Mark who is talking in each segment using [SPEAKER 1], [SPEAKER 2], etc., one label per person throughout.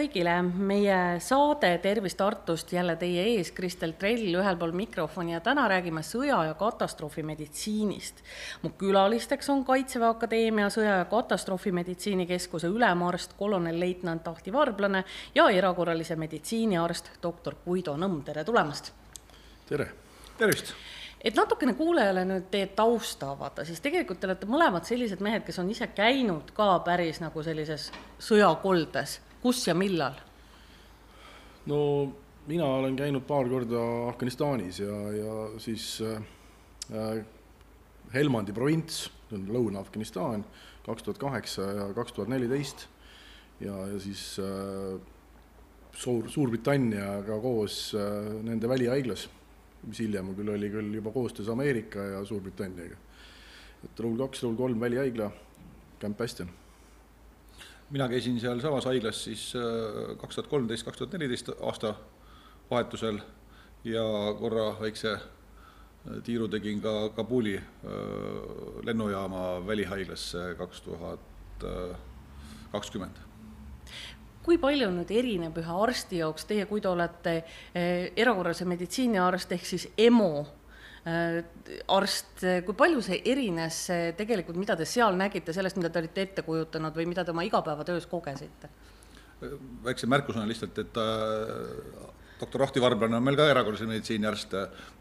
[SPEAKER 1] kõigile, meie saade Tervis Tartust jälle teie ees, Kristel Trell ühel pool mikrofoni ja täna räägime sõja- ja katastroofimeditsiinist. mu külalisteks on Kaitseväe Akadeemia Sõja- ja Katastroofimeditsiini Keskuse ülemarst, kolonelleitnant Ahti Varblane ja erakorralise meditsiini arst doktor Guido Nõmm, tere tulemast!
[SPEAKER 2] tere!
[SPEAKER 3] tervist!
[SPEAKER 1] et natukene kuulajale nüüd teie tausta avada, siis tegelikult te olete mõlemad sellised mehed, kes on ise käinud ka päris nagu sellises sõjakoldes kus ja millal?
[SPEAKER 2] no mina olen käinud paar korda Afganistanis ja, ja siis äh, Helmandi provints, see on Lõuna-Afganistan, kaks tuhat kaheksa ja kaks tuhat neliteist ja, ja siis äh, suur, Suurbritanniaga koos äh, nende välihaiglas, mis hiljem küll oli küll juba koostöös Ameerika ja Suurbritanniaga. et Raul kaks, Raul kolm välihaigla, Camp Bastion
[SPEAKER 3] mina käisin sealsamas haiglas siis äh, kaks tuhat kolmteist, kaks tuhat neliteist aasta vahetusel ja korra väikse äh, tiiru tegin ka Kabuli äh, lennujaama välihaiglasse kaks tuhat kakskümmend.
[SPEAKER 1] Kui palju nüüd erineb ühe arsti jaoks, teie, kui te olete erakorralise meditsiini arst ehk siis EMO arst, kui palju see erines tegelikult, mida te seal nägite sellest, mida te olite ette kujutanud või mida te oma igapäevatöös kogesite?
[SPEAKER 3] väikse märkusena lihtsalt, et äh, doktor Ahti Varblane on meil ka erakorralise meditsiini arst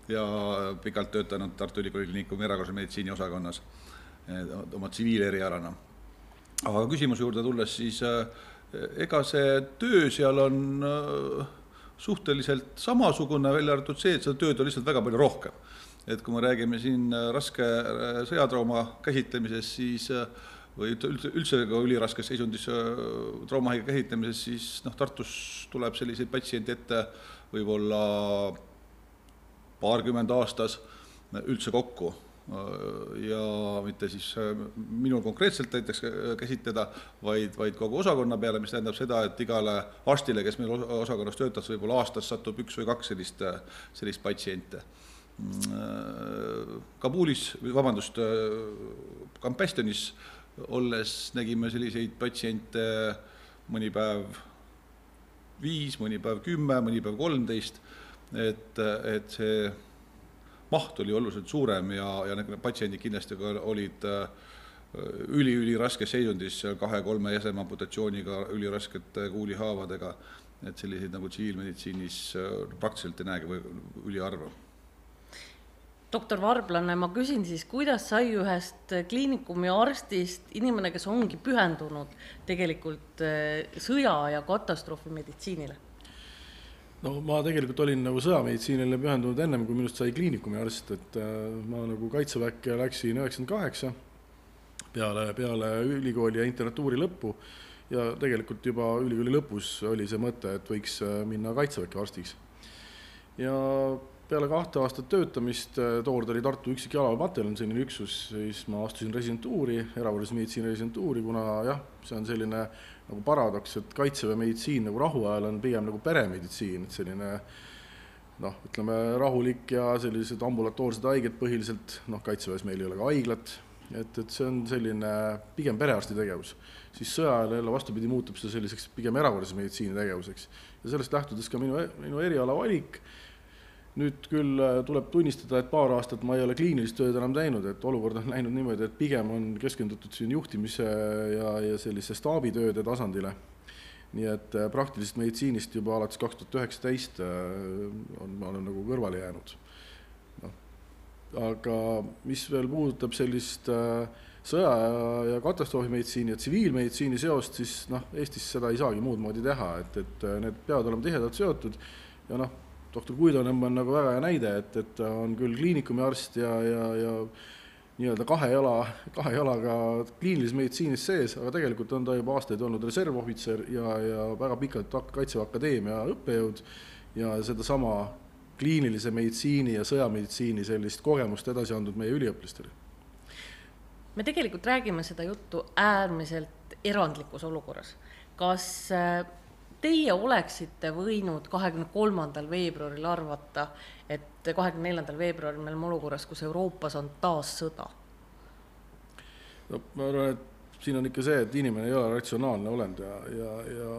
[SPEAKER 3] ja pikalt töötanud Tartu Ülikooli Kliinikumi erakorralise meditsiini osakonnas oma tsiviilerialana. aga küsimuse juurde tulles, siis äh, ega see töö seal on suhteliselt samasugune, välja arvatud see, et seda tööd on lihtsalt väga palju rohkem et kui me räägime siin äh, raske äh, sõjatrauma käsitlemisest, siis äh, või üldse, üldse ka üliraskes seisundis traumahaige käsitlemises, siis noh, Tartus tuleb selliseid patsiente ette võib-olla paarkümmend aastas üldse kokku ja mitte siis minul konkreetselt näiteks käsitleda, vaid, vaid kogu osakonna peale, mis tähendab seda, et igale arstile, kes meil osakonnas töötas, võib-olla aastas satub üks või kaks sellist, sellist patsiente Kabulis, vabandust, Camp Bastionis olles nägime selliseid patsiente mõni päev viis, mõni päev kümme, mõni päev kolmteist, et, et see maht oli oluliselt suurem ja, ja need patsiendid kindlasti ka olid üli-üliraskes seisundis, kahe-kolme jäseme amputatsiooniga, üliraskete kuulihaavadega, et selliseid nagu tsiviilmeditsiinis praktiliselt ei näegi või üliharva
[SPEAKER 1] doktor Varblane, ma küsin siis, kuidas sai ühest kliinikumi arstist inimene, kes ongi pühendunud tegelikult eh, sõja- ja katastroofimeditsiinile?
[SPEAKER 2] no ma tegelikult olin nagu sõjameditsiinile pühendunud ennem, kui minust sai kliinikumi arst, et äh, ma nagu kaitseväkke läksin üheksakümmend kaheksa peale, peale ülikooli ja internatuuri lõppu ja tegelikult juba ülikooli lõpus oli see mõte, et võiks äh, minna kaitseväkke arstiks. ja peale kahte aastat töötamist, äh, tookord oli Tartu üksik jalaväepataljon, selline üksus, siis ma astusin residentuuri, erakorralise meditsiini residentuuri, kuna jah, see on selline nagu paradoks, et kaitseväe meditsiin nagu rahuajal on pigem nagu peremeditsiin, et selline noh, ütleme rahulik ja sellised ambulatoorsed haiged põhiliselt, noh, kaitseväes meil ei ole ka haiglat, et, et see on selline pigem perearsti tegevus. siis sõja ajal jälle vastupidi, muutub see selliseks pigem erakorralise meditsiini tegevuseks. ja sellest lähtudes ka minu, minu eriala valik nüüd küll äh, tuleb tunnistada, et paar aastat ma ei ole kliinilist tööd enam teinud, et olukord on läinud niimoodi, et pigem on keskendutud siin juhtimise ja, ja sellise staabitööde tasandile. nii et äh, praktilisest meditsiinist juba alates kaks tuhat üheksateist äh, on, ma olen nagu kõrvale jäänud. noh, aga mis veel puudutab sellist sõja ja katastroofimeditsiini ja tsiviilmeditsiini seost, siis noh, Eestis seda ei saagi muud moodi teha, et, et need peavad olema tihedalt seotud ja noh, doktor Guido Nõmm on nagu väga hea näide, et, et ta on küll kliinikumi arst ja, ja, ja nii-öelda kahe jala, kahe jalaga kliinilises meditsiinis sees, aga tegelikult on ta juba aastaid olnud reservohvitser ja, ja väga pikalt Kaitseväe Akadeemia õppejõud ja sedasama kliinilise meditsiini ja sõjameditsiini sellist kogemust edasi andnud meie üliõpilastele.
[SPEAKER 1] me tegelikult räägime seda juttu äärmiselt erandlikus olukorras. kas äh, teie oleksite võinud kahekümne kolmandal veebruaril arvata, et kahekümne neljandal veebruaril me oleme olukorras, kus Euroopas on taas sõda?
[SPEAKER 2] no ma arvan, et siin on ikka see, et inimene ei ole ratsionaalne olend ja, ja, ja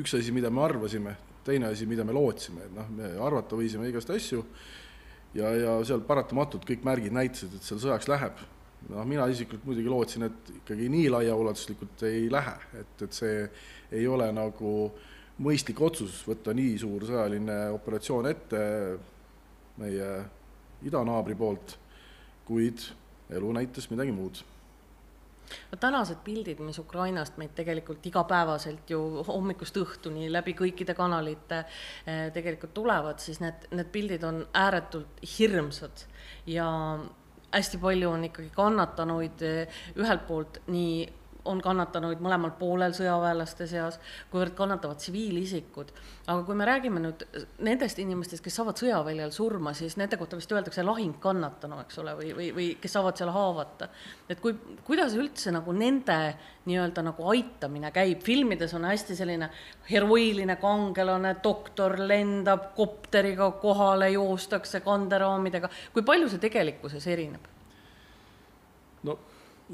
[SPEAKER 2] üks asi, mida me arvasime, teine asi, mida me lootsime, et noh, me arvata võisime igast asju ja, ja seal paratamatult kõik märgid näitasid, et seal sõjaks läheb. noh, mina isiklikult muidugi lootsin, et ikkagi nii laiaulatuslikult ei lähe, et, et see ei ole nagu mõistlik otsus võtta nii suur sõjaline operatsioon ette meie idanaabri poolt, kuid elu näitas midagi muud.
[SPEAKER 1] No tänased pildid, mis Ukrainast meid tegelikult igapäevaselt ju hommikust õhtuni läbi kõikide kanalite eh, tegelikult tulevad, siis need, need pildid on ääretult hirmsad ja hästi palju on ikkagi kannatanuid eh, ühelt poolt nii on kannatanuid mõlemal poolel sõjaväelaste seas, kuivõrd kannatavad tsiviilisikud. aga kui me räägime nüüd nendest inimestest, kes saavad sõjaväljal surma, siis nende kohta vist öeldakse lahingkannatanu, eks ole, või, või, või kes saavad seal haavata. et kui, kuidas üldse nagu nende nii-öelda nagu aitamine käib, filmides on hästi selline heroiiline kangelane, doktor lendab kopteriga kohale, joostakse kanderaamidega, kui palju see tegelikkuses erineb?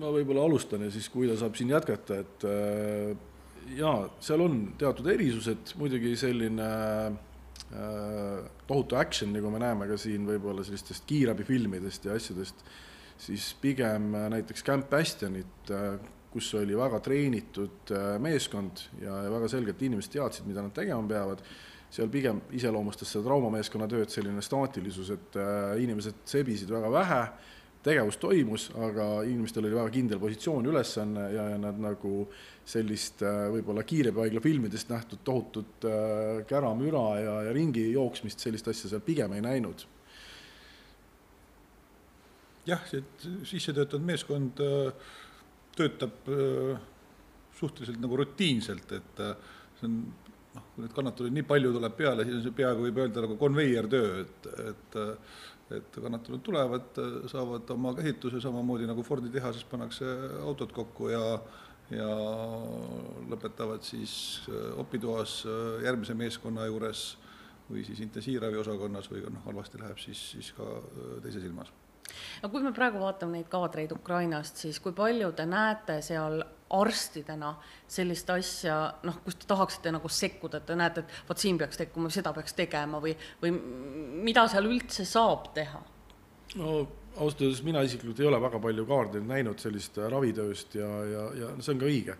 [SPEAKER 2] Ma võib-olla alustan ja siis, kui ta saab siin jätkata, et äh, jaa, seal on teatud erisused, muidugi selline äh, tohutu action, nagu me näeme ka siin võib-olla sellistest kiirabifilmidest ja asjadest, siis pigem äh, näiteks Camp Bastionit äh,, kus oli väga treenitud äh, meeskond ja, ja väga selgelt inimesed teadsid, mida nad tegema peavad, seal pigem iseloomustas seda traumameeskonna tööd selline staatilisus, et äh, inimesed sebisid väga vähe äh,, tegevus toimus, aga inimestel oli väga kindel positsioon, ülesanne ja, ja nad nagu sellist äh, võib-olla kiirabihaigla filmidest nähtud tohutut äh, käramüra ja, ja ringi jooksmist, sellist asja seal pigem ei näinud.
[SPEAKER 3] jah, see sisse töötatud meeskond äh, töötab suhteliselt nagu rutiinselt, et see on noh, kui neid kannatunuid nii palju tuleb peale, siis on see peaaegu võib öelda nagu konveiertöö, et, et et kannatanud tulevad, saavad oma käsitluse samamoodi nagu Fordi tehases pannakse autod kokku ja ja lõpetavad siis äh, opitoas äh, järgmise meeskonna juures või siis intensiivraviosakonnas või noh, halvasti läheb, siis, siis ka äh, teises ilmas
[SPEAKER 1] no kui me praegu vaatame neid kaadreid Ukrainast, siis kui palju te näete seal arstidena sellist asja, noh, kus te tahaksite nagu sekkuda, et te näete, et vot siin peaks tekkuma, seda peaks tegema või, või mida seal üldse saab teha?
[SPEAKER 2] no ausalt öeldes mina isiklikult ei ole väga palju kaardeid näinud sellist äh, ravitööst ja, ja, ja see on ka õige.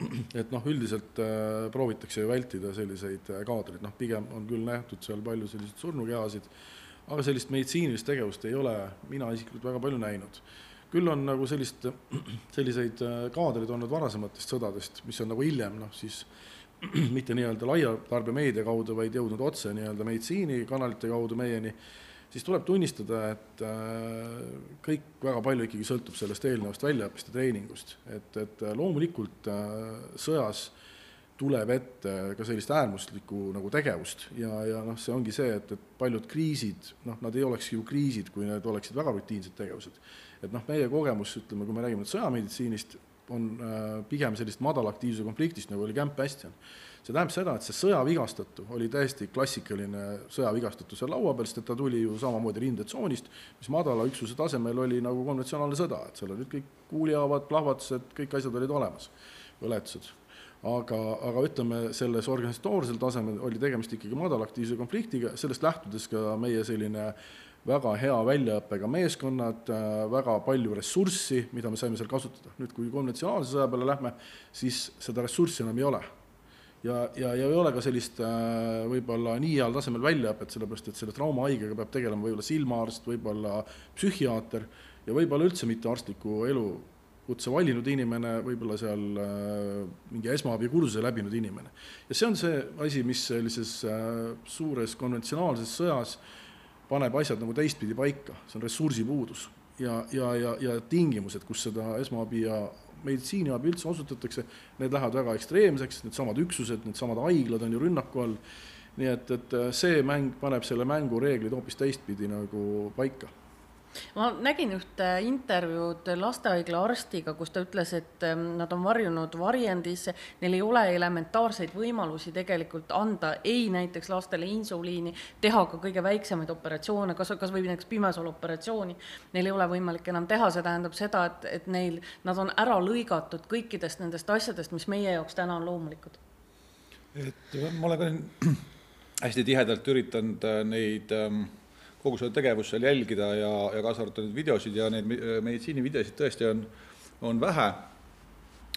[SPEAKER 2] et noh, üldiselt äh, proovitakse ju vältida selliseid äh, kaadreid, noh, pigem on küll nähtud seal palju selliseid surnukehasid aga sellist meditsiinilist tegevust ei ole mina isiklikult väga palju näinud. Küll on nagu sellist, selliseid äh, kaadreid olnud varasematest sõdadest, mis on nagu hiljem noh, siis mitte nii-öelda laia tarbemeedia kaudu, vaid jõudnud otse nii-öelda meditsiinikanalite kaudu meieni, siis tuleb tunnistada, et äh, kõik väga palju ikkagi sõltub sellest eelnevast väljaõppest ja treeningust, et, et loomulikult äh, sõjas tuleb ette ka sellist äärmuslikku nagu tegevust ja, ja noh, see ongi see, et, et paljud kriisid, noh, nad ei oleks ju kriisid, kui need oleksid väga rutiinsed tegevused. Et noh, meie kogemus, ütleme, kui me räägime nüüd sõjameditsiinist, on äh, pigem sellist madalaktiivsuse konfliktist, nagu oli Camp Bastion. see tähendab seda, et see sõjavigastatu oli täiesti klassikaline sõjavigastatu seal laua peal, sest et ta tuli ju samamoodi rindetsoonist, mis madala üksuse tasemel oli nagu konventsionaalne sõda, et seal olid kõik kuulihaavad, plahvatused, kõik asjad olid olemas, põletused aga, aga ütleme, selles organisatoorsel tasemel oli tegemist ikkagi madalaktiivse konfliktiga, sellest lähtudes ka meie selline väga hea väljaõppega meeskonnad, väga palju ressurssi, mida me saime seal kasutada. nüüd, kui konventsionaalse sõja peale lähme, siis seda ressurssi enam ei ole. ja, ja, ja ei ole ka sellist võib-olla nii heal tasemel väljaõpet, sellepärast et selle traumahaigega peab tegelema võib-olla silmaarst, võib-olla psühhiaater ja võib-olla üldse mitte arstliku elu kutse valinud inimene, võib-olla seal äh, mingi esmaabikursuse läbinud inimene. ja see on see asi, mis sellises äh, suures konventsionaalses sõjas paneb asjad nagu teistpidi paika, see on ressursipuudus ja, ja, ja, ja tingimused, kus seda esmaabi ja meditsiiniabi üldse osutatakse, need lähevad väga ekstreemseks, needsamad üksused, needsamad haiglad on ju rünnaku all, nii et, et see mäng paneb selle mängu reeglid hoopis teistpidi nagu paika
[SPEAKER 1] ma nägin ühte intervjuud lastehaigla arstiga, kus ta ütles, et ähm, nad on varjunud varjendisse, neil ei ole elementaarseid võimalusi tegelikult anda ei näiteks lastele insuliini, teha ka kõige väiksemaid operatsioone, kas, kas või näiteks pimesooloperatsiooni, neil ei ole võimalik enam teha, see tähendab seda, et, et neil, nad on ära lõigatud kõikidest nendest asjadest, mis meie jaoks täna on loomulikud.
[SPEAKER 3] et ma olen ka hästi tihedalt üritanud äh, neid ähm, kogu seda tegevust seal jälgida ja, ja kaasa arvatud neid videosid ja neid meditsiinivideosid tõesti on, on vähe,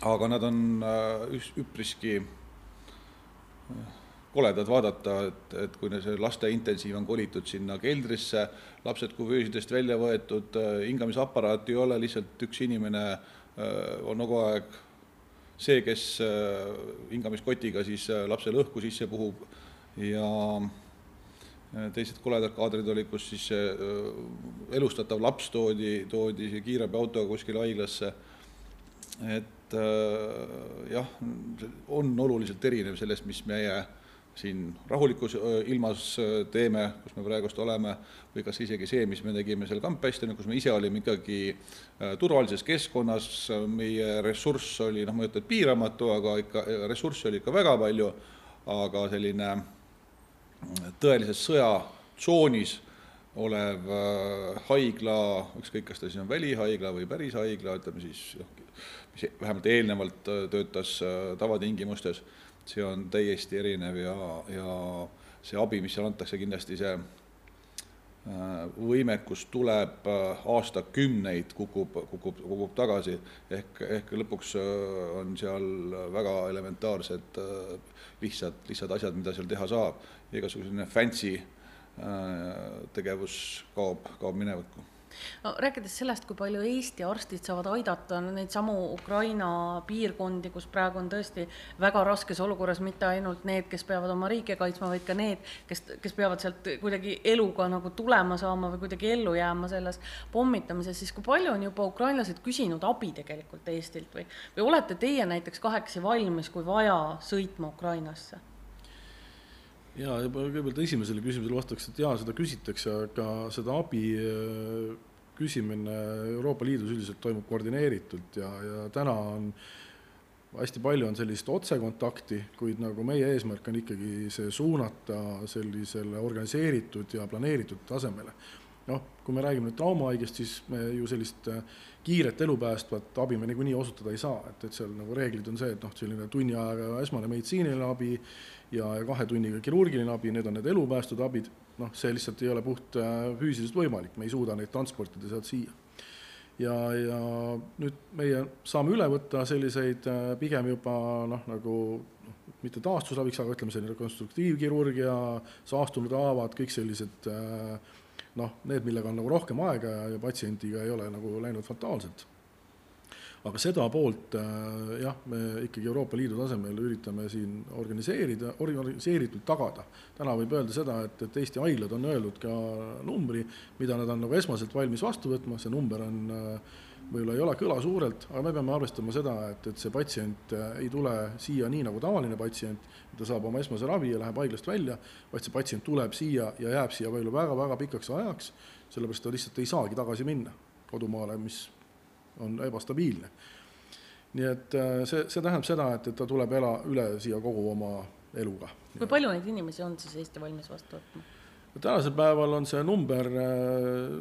[SPEAKER 3] aga nad on äh, üpriski äh, koledad vaadata, et, et kui see laste intensiiv on kolitud sinna keldrisse, lapsed kuvöösidest välja võetud, äh, hingamisaparaati ei ole, lihtsalt üks inimene on kogu aeg see, kes hingamiskotiga siis lapsele õhku sisse puhub. Ja teised koledad kaadrid olid, kus siis äh, elustatav laps toodi, toodi kiirabiautoga kuskile haiglasse. et äh, jah, on oluliselt erinev sellest, mis meie siin rahulikus ilmas teeme, kus me praegust oleme, või kas isegi see, mis me tegime seal Camp Bastionil, kus me ise olime ikkagi turvalises keskkonnas, meie ressurss oli noh, ma ei ütle, et piiramatu, aga ikka ressurssi oli ikka väga palju, aga selline tõelises sõjatsoonis olev äh, haigla, ükskõik, kas ta siis on välihaigla või päris haigla, ütleme siis noh, mis vähemalt eelnevalt äh, töötas äh, tavatingimustes, see on täiesti erinev ja, ja see abi, mis seal antakse, kindlasti see võimekus tuleb aastakümneid, kukub, kukub, kukub tagasi, ehk, ehk lõpuks on seal väga elementaarsed lihtsad, lihtsad asjad, mida seal teha saab igasugune fancy äh, tegevus kaob, kaob minevikku
[SPEAKER 1] no rääkides sellest, kui palju Eesti arstid saavad aidata neid samu Ukraina piirkondi, kus praegu on tõesti väga raskes olukorras mitte ainult need, kes peavad oma riike kaitsma, vaid ka need, kes, kes peavad sealt kuidagi eluga nagu tulema saama või kuidagi ellu jääma selles pommitamises, siis kui palju on juba ukrainlased küsinud abi tegelikult Eestilt või, või olete teie näiteks kahekesi valmis, kui vaja, sõitma Ukrainasse?
[SPEAKER 2] Jaa, kõigepealt esimesele küsimusele vastaks, et jaa, seda küsitakse, aga seda abi äh, küsimine Euroopa Liidus üldiselt toimub koordineeritult ja, ja täna on hästi palju on sellist otsekontakti, kuid nagu meie eesmärk on ikkagi see suunata sellisele organiseeritud ja planeeritud tasemele. noh, kui me räägime nüüd traumahaigest, siis me ju sellist äh, kiiret elupäästvat abi me niikuinii osutada ei saa, et, et seal nagu reeglid on see, et noh, selline tunni ajaga esmane meditsiiniline abi ja, kahe tunniga kirurgiline abi, need on need elupäästvad abid, noh, see lihtsalt ei ole puht äh, füüsiliselt võimalik, me ei suuda neid transportida sealt siia. ja, ja nüüd meie saame üle võtta selliseid äh, pigem juba noh, nagu noh, mitte taastusabiks, aga ütleme, selline konstruktiivkirurgia, saastunud haavad, kõik sellised äh, noh, need, millega on nagu rohkem aega ja, ja patsiendiga ei ole nagu läinud fataalselt aga seda poolt äh, jah, me ikkagi Euroopa Liidu tasemel üritame siin organiseerida, organiseeritult tagada. täna võib öelda seda, et, et Eesti haiglad on öeldud ka numbri, mida nad on nagu esmaselt valmis vastu võtma, see number on äh, võib-olla ei ole kõla suurelt, aga me peame arvestama seda, et, et see patsient äh, ei tule siia nii nagu tavaline patsient, ta saab oma esmase ravi ja läheb haiglast välja, vaid see patsient tuleb siia ja jääb siia võib-olla väga-väga pikaks ajaks, sellepärast ta lihtsalt ei saagi tagasi minna kodumaale, mis on ebastabiilne. nii et äh, see, see tähendab seda, et, et ta tuleb ela üle siia kogu oma eluga.
[SPEAKER 1] kui palju neid inimesi on siis Eesti valmis vastu võtma?
[SPEAKER 2] tänasel päeval on see number äh,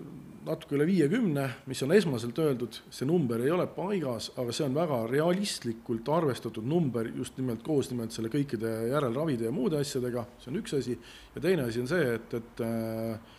[SPEAKER 2] natuke üle viiekümne, mis on esmaselt öeldud, see number ei ole paigas, aga see on väga realistlikult arvestatud number just nimelt koos nimelt selle kõikide järelravide ja muude asjadega, see on üks asi, ja teine asi on see, et, et äh,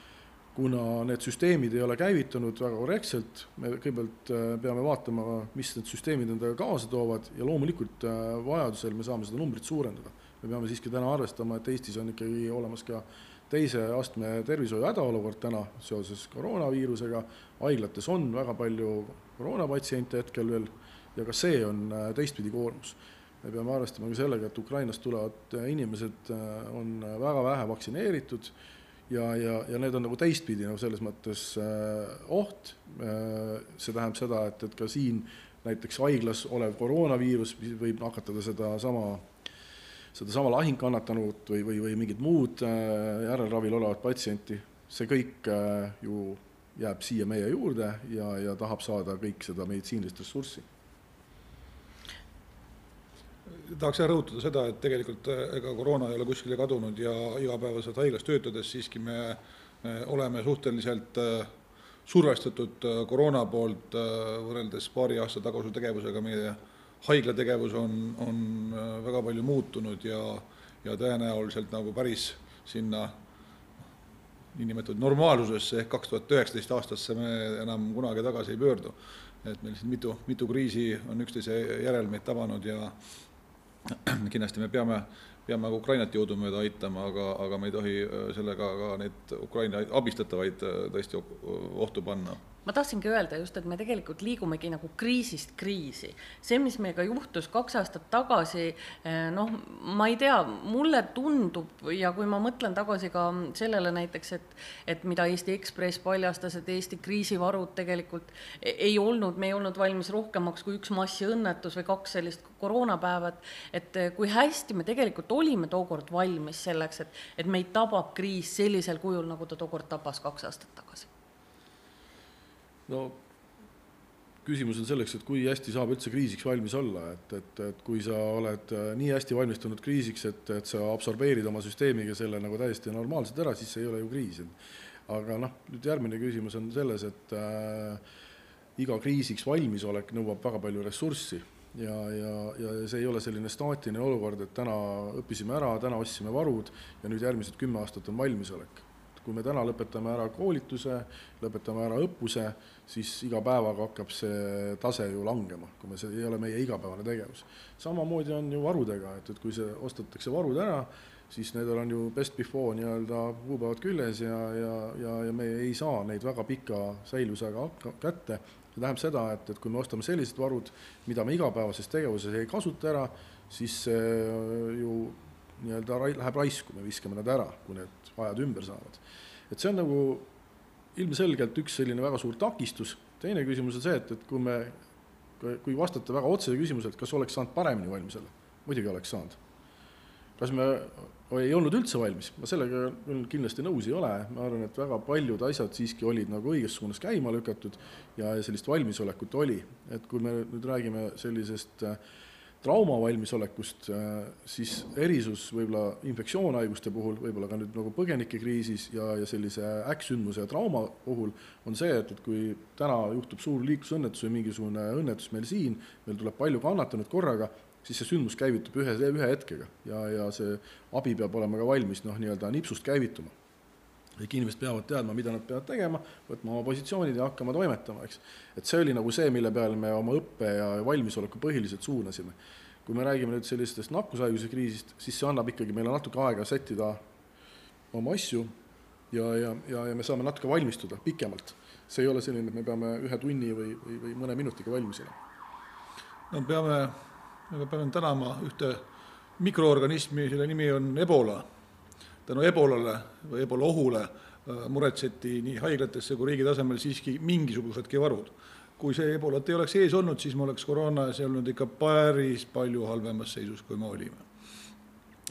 [SPEAKER 2] kuna need süsteemid ei ole käivitunud väga korrektselt, me kõigepealt äh, peame vaatama, mis need süsteemid endaga kaasa toovad ja loomulikult äh, vajadusel me saame seda numbrit suurendada. me peame siiski täna arvestama, et Eestis on ikkagi olemas ka teise astme tervishoiu hädaolukord täna seoses koroonaviirusega, haiglates on väga palju koroonapatsiente hetkel veel ja ka see on äh, teistpidi koormus. me peame arvestama ka sellega, et Ukrainast tulevad inimesed on väga vähe vaktsineeritud ja, ja, ja need on nagu teistpidi nagu selles mõttes äh, oht. Äh,, see tähendab seda, et, et ka siin näiteks haiglas olev koroonaviirus võib nakatada sedasama, sedasama lahingkannatanut või, või, või mingit muud äh, järelravil olevat patsienti, see kõik äh, ju jääb siia meie juurde ja, ja tahab saada kõik seda meditsiinilist ressurssi
[SPEAKER 3] tahaks jah rõhutada seda, et tegelikult äh, ega koroona ei ole kuskile kadunud ja igapäevaselt haiglas töötades siiski me, me oleme suhteliselt äh, survestatud äh, koroona poolt võrreldes paari aasta taguse tegevusega, meie haigla tegevus on, on väga palju muutunud ja, ja tõenäoliselt nagu päris sinna niinimetatud normaalsusesse ehk kaks tuhat üheksateist aastasse me enam kunagi tagasi ei pöördu. et meil siin mitu, mitu kriisi on üksteise järel meid tabanud ja kindlasti me peame, peame Ukrainat jõudumööda aitama, aga, aga me ei tohi äh, sellega ka neid Ukraina abistatavaid äh, tõesti ohtu panna
[SPEAKER 1] ma tahtsingi öelda just, et me tegelikult liigumegi nagu kriisist kriisi. see, mis meiega juhtus kaks aastat tagasi, eh, noh, ma ei tea, mulle tundub ja kui ma mõtlen tagasi ka sellele näiteks, et, et mida Eesti Ekspress paljastas, et Eesti kriisivarud tegelikult e-, ei olnud, me ei olnud valmis rohkemaks kui üks massiõnnetus või kaks sellist koroonapäeva, et, et eh, kui hästi me tegelikult olime tookord valmis selleks, et, et meid tabab kriis sellisel kujul, nagu ta tookord tabas kaks aastat tagasi
[SPEAKER 2] no küsimus on selleks, et kui hästi saab üldse kriisiks valmis olla, et, et, et kui sa oled äh, nii hästi valmistunud kriisiks, et, et sa absorbeerid oma süsteemiga selle nagu täiesti normaalselt ära, siis see ei ole ju kriis. aga noh, nüüd järgmine küsimus on selles, et äh, iga kriisiks valmisolek nõuab väga palju ressurssi ja, ja, ja see ei ole selline staatiline olukord, et täna õppisime ära, täna ostsime varud ja nüüd järgmised kümme aastat on valmisolek kui me täna lõpetame ära koolituse, lõpetame ära õppuse, siis iga päevaga hakkab see tase ju langema, kui me, see ei ole meie igapäevane tegevus. samamoodi on ju varudega, et, et kui see ostetakse varud ära, siis nendel on ju best before nii-öelda kuupäevad küljes ja, ja, ja, ja me ei saa neid väga pika säilusega kätte. see tähendab seda, et, et kui me ostame sellised varud, mida me igapäevases tegevuses ei kasuta ära, siis see ju nii-öelda läheb raisku, me viskame nad ära, kui need ajad ümber saavad. et see on nagu ilmselgelt üks selline väga suur takistus, teine küsimus on see, et, et kui me, kui vastata väga otsese küsimusele, et kas oleks saanud paremini valmis olla, muidugi oleks saanud. kas me ei olnud üldse valmis, ma sellega küll kindlasti nõus ei ole, ma arvan, et väga paljud asjad siiski olid nagu õiges suunas käima lükatud ja sellist valmisolekut oli, et kui me nüüd räägime sellisest äh, traumavalmisolekust, äh, siis erisus võib-olla infektsioonhaiguste puhul, võib-olla ka nüüd nagu põgenikekriisis ja, ja sellise äkksündmuse ja trauma puhul on see, et, et kui täna juhtub suur liiklusõnnetus või mingisugune õnnetus meil siin, meil tuleb palju kannatanuid korraga, siis see sündmus käivitub ühe, ühe hetkega ja, ja see abi peab olema ka valmis noh, nii-öelda nipsust käivituma kõik inimesed peavad teadma, mida nad peavad tegema, võtma oma positsioonid ja hakkama toimetama, eks. et see oli nagu see, mille peale me oma õppe ja valmisoleku põhiliselt suunasime. kui me räägime nüüd sellistest nakkushaiguse kriisist, siis see annab ikkagi meile natuke aega sättida oma asju ja, ja, ja, ja me saame natuke valmistuda pikemalt. see ei ole selline, et me peame ühe tunni või, või, või mõne minutiga valmis olema.
[SPEAKER 3] no peame, me peame tänama ühte mikroorganismi, selle nimi on ebola tänu ebolale või ebola ohule äh, muretseti nii haiglatesse kui riigi tasemel siiski mingisugusedki varud. kui see ebolat ei oleks ees olnud, siis me oleks koroonas olnud ikka päris palju halvemas seisus, kui me olime.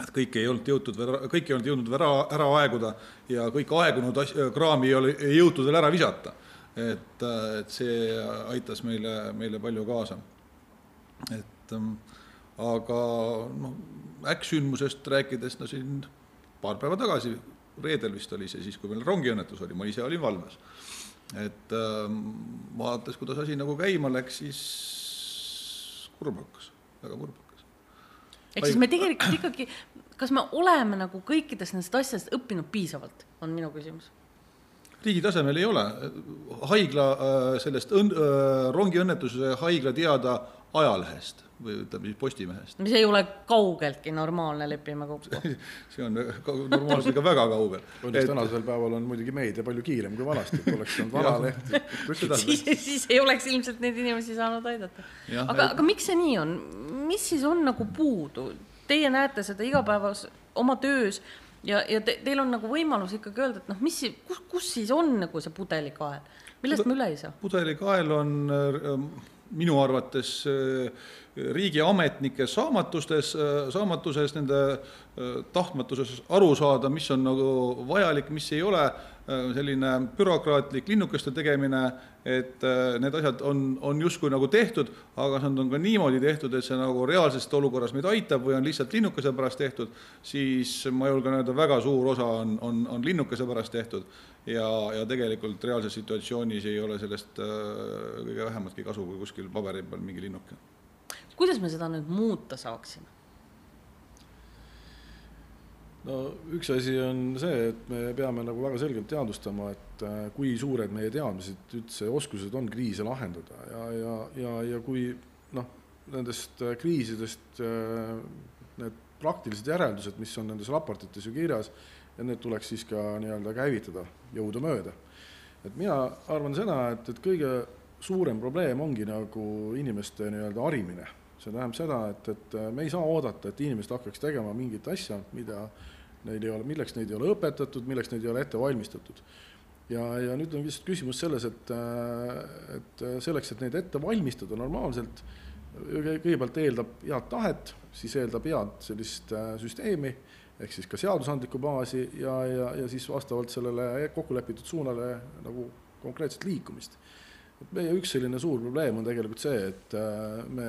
[SPEAKER 3] et kõike ei olnud jõutud kõik ei olnud jõudnud ära, ära aeguda ja kõik aegunud as-, kraami ei ole, ei jõutud veel ära visata. et, äh, et see aitas meile, meile palju kaasa. et ähm, aga noh, äkksündmusest rääkides, no siin paar päeva tagasi, reedel vist oli see siis, kui meil rongiõnnetus oli, ma ise olin valves. et äh, vaadates, kuidas asi nagu käima läks, siis kurb hakkas, väga kurb hakkas.
[SPEAKER 1] ehk siis me tegelikult ikkagi, kas me oleme nagu kõikidest nendest asjadest õppinud piisavalt, on minu küsimus
[SPEAKER 3] riigi tasemel ei ole, haigla äh, sellest õn-, äh, rongiõnnetuse haigla teada ajalehest või ütleme siis Postimehest.
[SPEAKER 1] mis ei ole kaugeltki normaalne, lepime kokku
[SPEAKER 3] see on normaalsusega väga kaugel.
[SPEAKER 2] õnneks et... tänasel päeval on muidugi meedia palju kiirem kui vanasti, et oleks saanud vanaleht
[SPEAKER 1] siis, siis ei oleks ilmselt neid inimesi saanud aidata. aga et..., aga miks see nii on, mis siis on nagu puudu? Teie näete seda igapäevas oma töös ja, ja te, teil on nagu võimalus ikkagi öelda, et noh, mis, kus, kus siis on nagu see pudelikael, millest me üle ei saa?
[SPEAKER 3] pudelikael on äh, minu arvates äh, riigiametnike saamatustes, saamatuses, nende äh, tahtmatuses aru saada, mis on nagu vajalik, mis ei ole, selline bürokraatlik linnukeste tegemine, et äh, need asjad on, on justkui nagu tehtud, aga nad on ka niimoodi tehtud, et see nagu reaalsest olukorras meid aitab või on lihtsalt linnukese pärast tehtud, siis ma julgen öelda, väga suur osa on, on, on linnukese pärast tehtud ja, ja tegelikult reaalses situatsioonis ei ole sellest kõige vähematki kasu, kui kuskil paberi peal mingi linnuke.
[SPEAKER 1] kuidas me seda nüüd muuta saaksime?
[SPEAKER 2] no üks asi on see, et me peame nagu väga selgelt teadvustama, et äh, kui suured meie teadmised üldse, oskused on kriise lahendada ja, ja, ja, ja kui noh, nendest äh, kriisidest äh, need praktilised järeldused, mis on nendes raportites ju kirjas, et need tuleks siis ka nii-öelda käivitada jõudumööda. et mina arvan seda, et, et kõige suurem probleem ongi nagu inimeste nii-öelda harimine see tähendab seda, et, et me ei saa oodata, et inimesed hakkaks tegema mingit asja, mida neil ei ole, milleks neid ei ole õpetatud, milleks neid ei ole ette valmistatud. ja, ja nüüd on lihtsalt küsimus selles, et, et selleks, et neid ette valmistada normaalselt, kõigepealt eeldab head tahet, siis eeldab head sellist süsteemi, ehk siis ka seadusandlikku baasi ja, ja, ja siis vastavalt sellele kokkulepitud suunale nagu konkreetset liikumist. et meie üks selline suur probleem on tegelikult see, et äh, me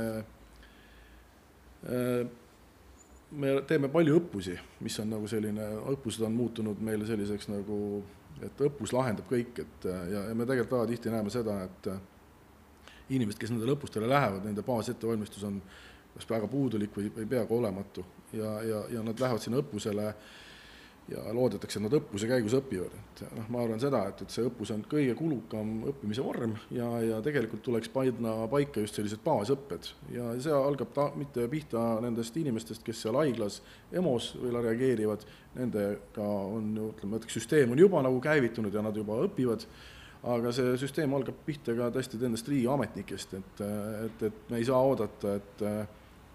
[SPEAKER 2] Äh, me teeme palju õppusi, mis on nagu selline, õppused on muutunud meile selliseks nagu, et õppus lahendab kõik, et ja, ja me tegelikult väga tihti näeme seda, et inimesed, kes nendele õppustele lähevad, nende baasettevalmistus on kas väga puudulik või, või peaaegu olematu ja, ja, ja nad lähevad sinna õppusele ja loodetakse, et nad õppuse käigus õpivad, et noh, ma arvan seda, et, et see õppus on kõige kulukam õppimise vorm ja, ja tegelikult tuleks panna paika just sellised baasõpped. Ja see algab ta mitte pihta nendest inimestest, kes seal haiglas EMO-s veel reageerivad, nendega on ju ütleme, et süsteem on juba nagu käivitunud ja nad juba õpivad, aga see süsteem algab pihta ka tõesti nendest riigiametnikest, et, et, et me ei saa oodata, et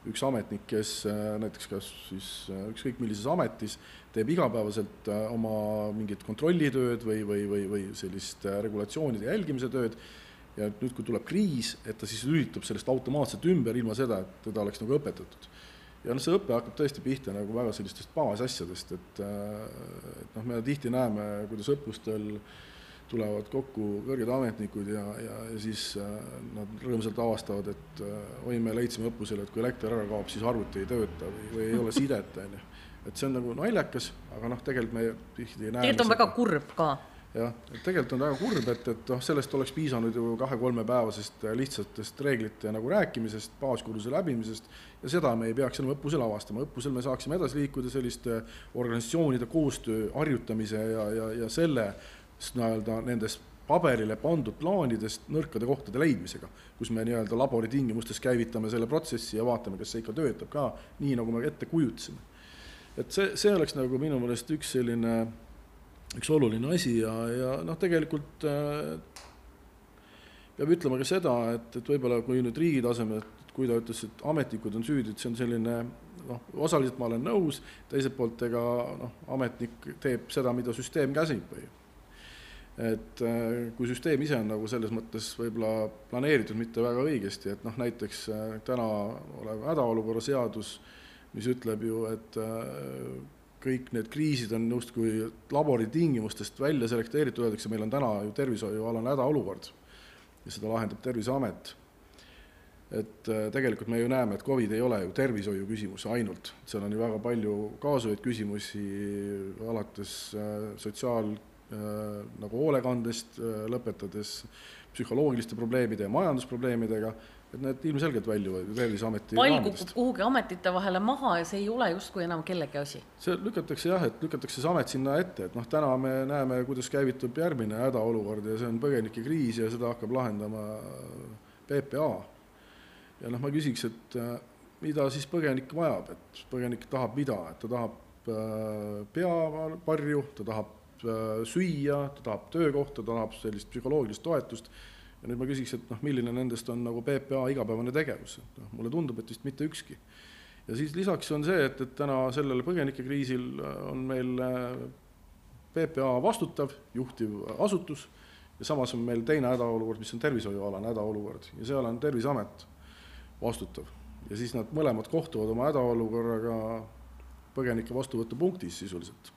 [SPEAKER 2] üks ametnik, kes äh, näiteks kas siis äh, ükskõik millises ametis teeb igapäevaselt äh, oma mingit kontrollitööd või, või, või, või sellist regulatsioonide jälgimise tööd ja nüüd, kui tuleb kriis, et ta siis lülitub sellest automaatselt ümber, ilma seda, et teda oleks nagu õpetatud. ja noh, see õpe hakkab tõesti pihta nagu väga sellistest baasasjadest, et, et noh, me tihti näeme, kuidas õppustel äh, tulevad kokku kõrged ametnikud ja, ja, ja siis äh, nad rõõmsalt avastavad, et äh, oi, me leidsime õppusel, et kui elekter ära kaob, siis arvuti ei tööta või, või ei ole sidet, on ju. et see on nagu naljakas, aga noh, tegelikult me tihti ei näe
[SPEAKER 1] tegelikult on väga kurb ka.
[SPEAKER 2] jah, et tegelikult on väga kurb, et, et noh, sellest oleks piisanud ju kahe-kolmepäevasest lihtsatest reeglite nagu rääkimisest, baaskursuse läbimisest ja seda me ei peaks enam õppusel avastama, õppusel me saaksime edasi liikuda selliste organisatsioonide koostöö harjutamise ja, ja, ja selle nii-öelda nendest paberile pandud plaanidest nõrkade kohtade leidmisega, kus me nii-öelda labori tingimustes käivitame selle protsessi ja vaatame, kas see ikka töötab ka nii, nagu me ette kujutasime. et see, see oleks nagu minu meelest üks selline, üks oluline asi ja, ja noh, tegelikult äh, peab ütlema ka seda, et, et võib-olla kui nüüd riigi tasemel, kui ta ütles, et ametnikud on süüdi, et see on selline noh, osaliselt ma olen nõus, teiselt poolt ega noh, ametnik teeb seda, mida süsteem käsib või et äh, kui süsteem ise on nagu selles mõttes võib-olla planeeritud mitte väga õigesti, et noh, näiteks äh, täna olev hädaolukorra seadus, mis ütleb ju, et äh, kõik need kriisid on justkui laboritingimustest välja selekteeritud, öeldakse, meil on täna ju tervishoiualane hädaolukord ja seda lahendab Terviseamet. et tegelikult me ju näeme, et Covid ei ole ju tervishoiu küsimus ainult, seal on ju väga palju kaasuvaid küsimusi, alates sotsiaal- nagu hoolekandest, äh, lõpetades psühholoogiliste probleemide ja majandusprobleemidega, et need ilmselgelt väljuvad ju Terviseameti
[SPEAKER 1] pall kukub kuhugi ametite vahele maha ja see ei ole justkui enam kellegi asi.
[SPEAKER 2] see lükatakse jah, et lükatakse see amet sinna ette, et noh, täna me näeme, kuidas käivitub järgmine hädaolukord ja see on põgenikekriis ja seda hakkab lahendama PPA. ja noh, ma küsiks, et äh, mida siis põgenik vajab, et põgenik tahab mida, et ta tahab peavarju, ta tahab Äh, süüa, ta tahab töökohta, ta tahab sellist psühholoogilist toetust ja nüüd ma küsiks, et noh, milline nendest on nagu PPA igapäevane tegevus, et noh, mulle tundub, et vist mitte ükski. ja siis lisaks on see, et, et täna sellel põgenikekriisil äh, on meil äh, PPA vastutav, juhtiv asutus ja samas on meil teine hädaolukord, mis on tervishoiualane hädaolukord ja seal on Terviseamet vastutav. ja siis nad mõlemad kohtuvad oma hädaolukorraga põgenike vastuvõtupunktis sisuliselt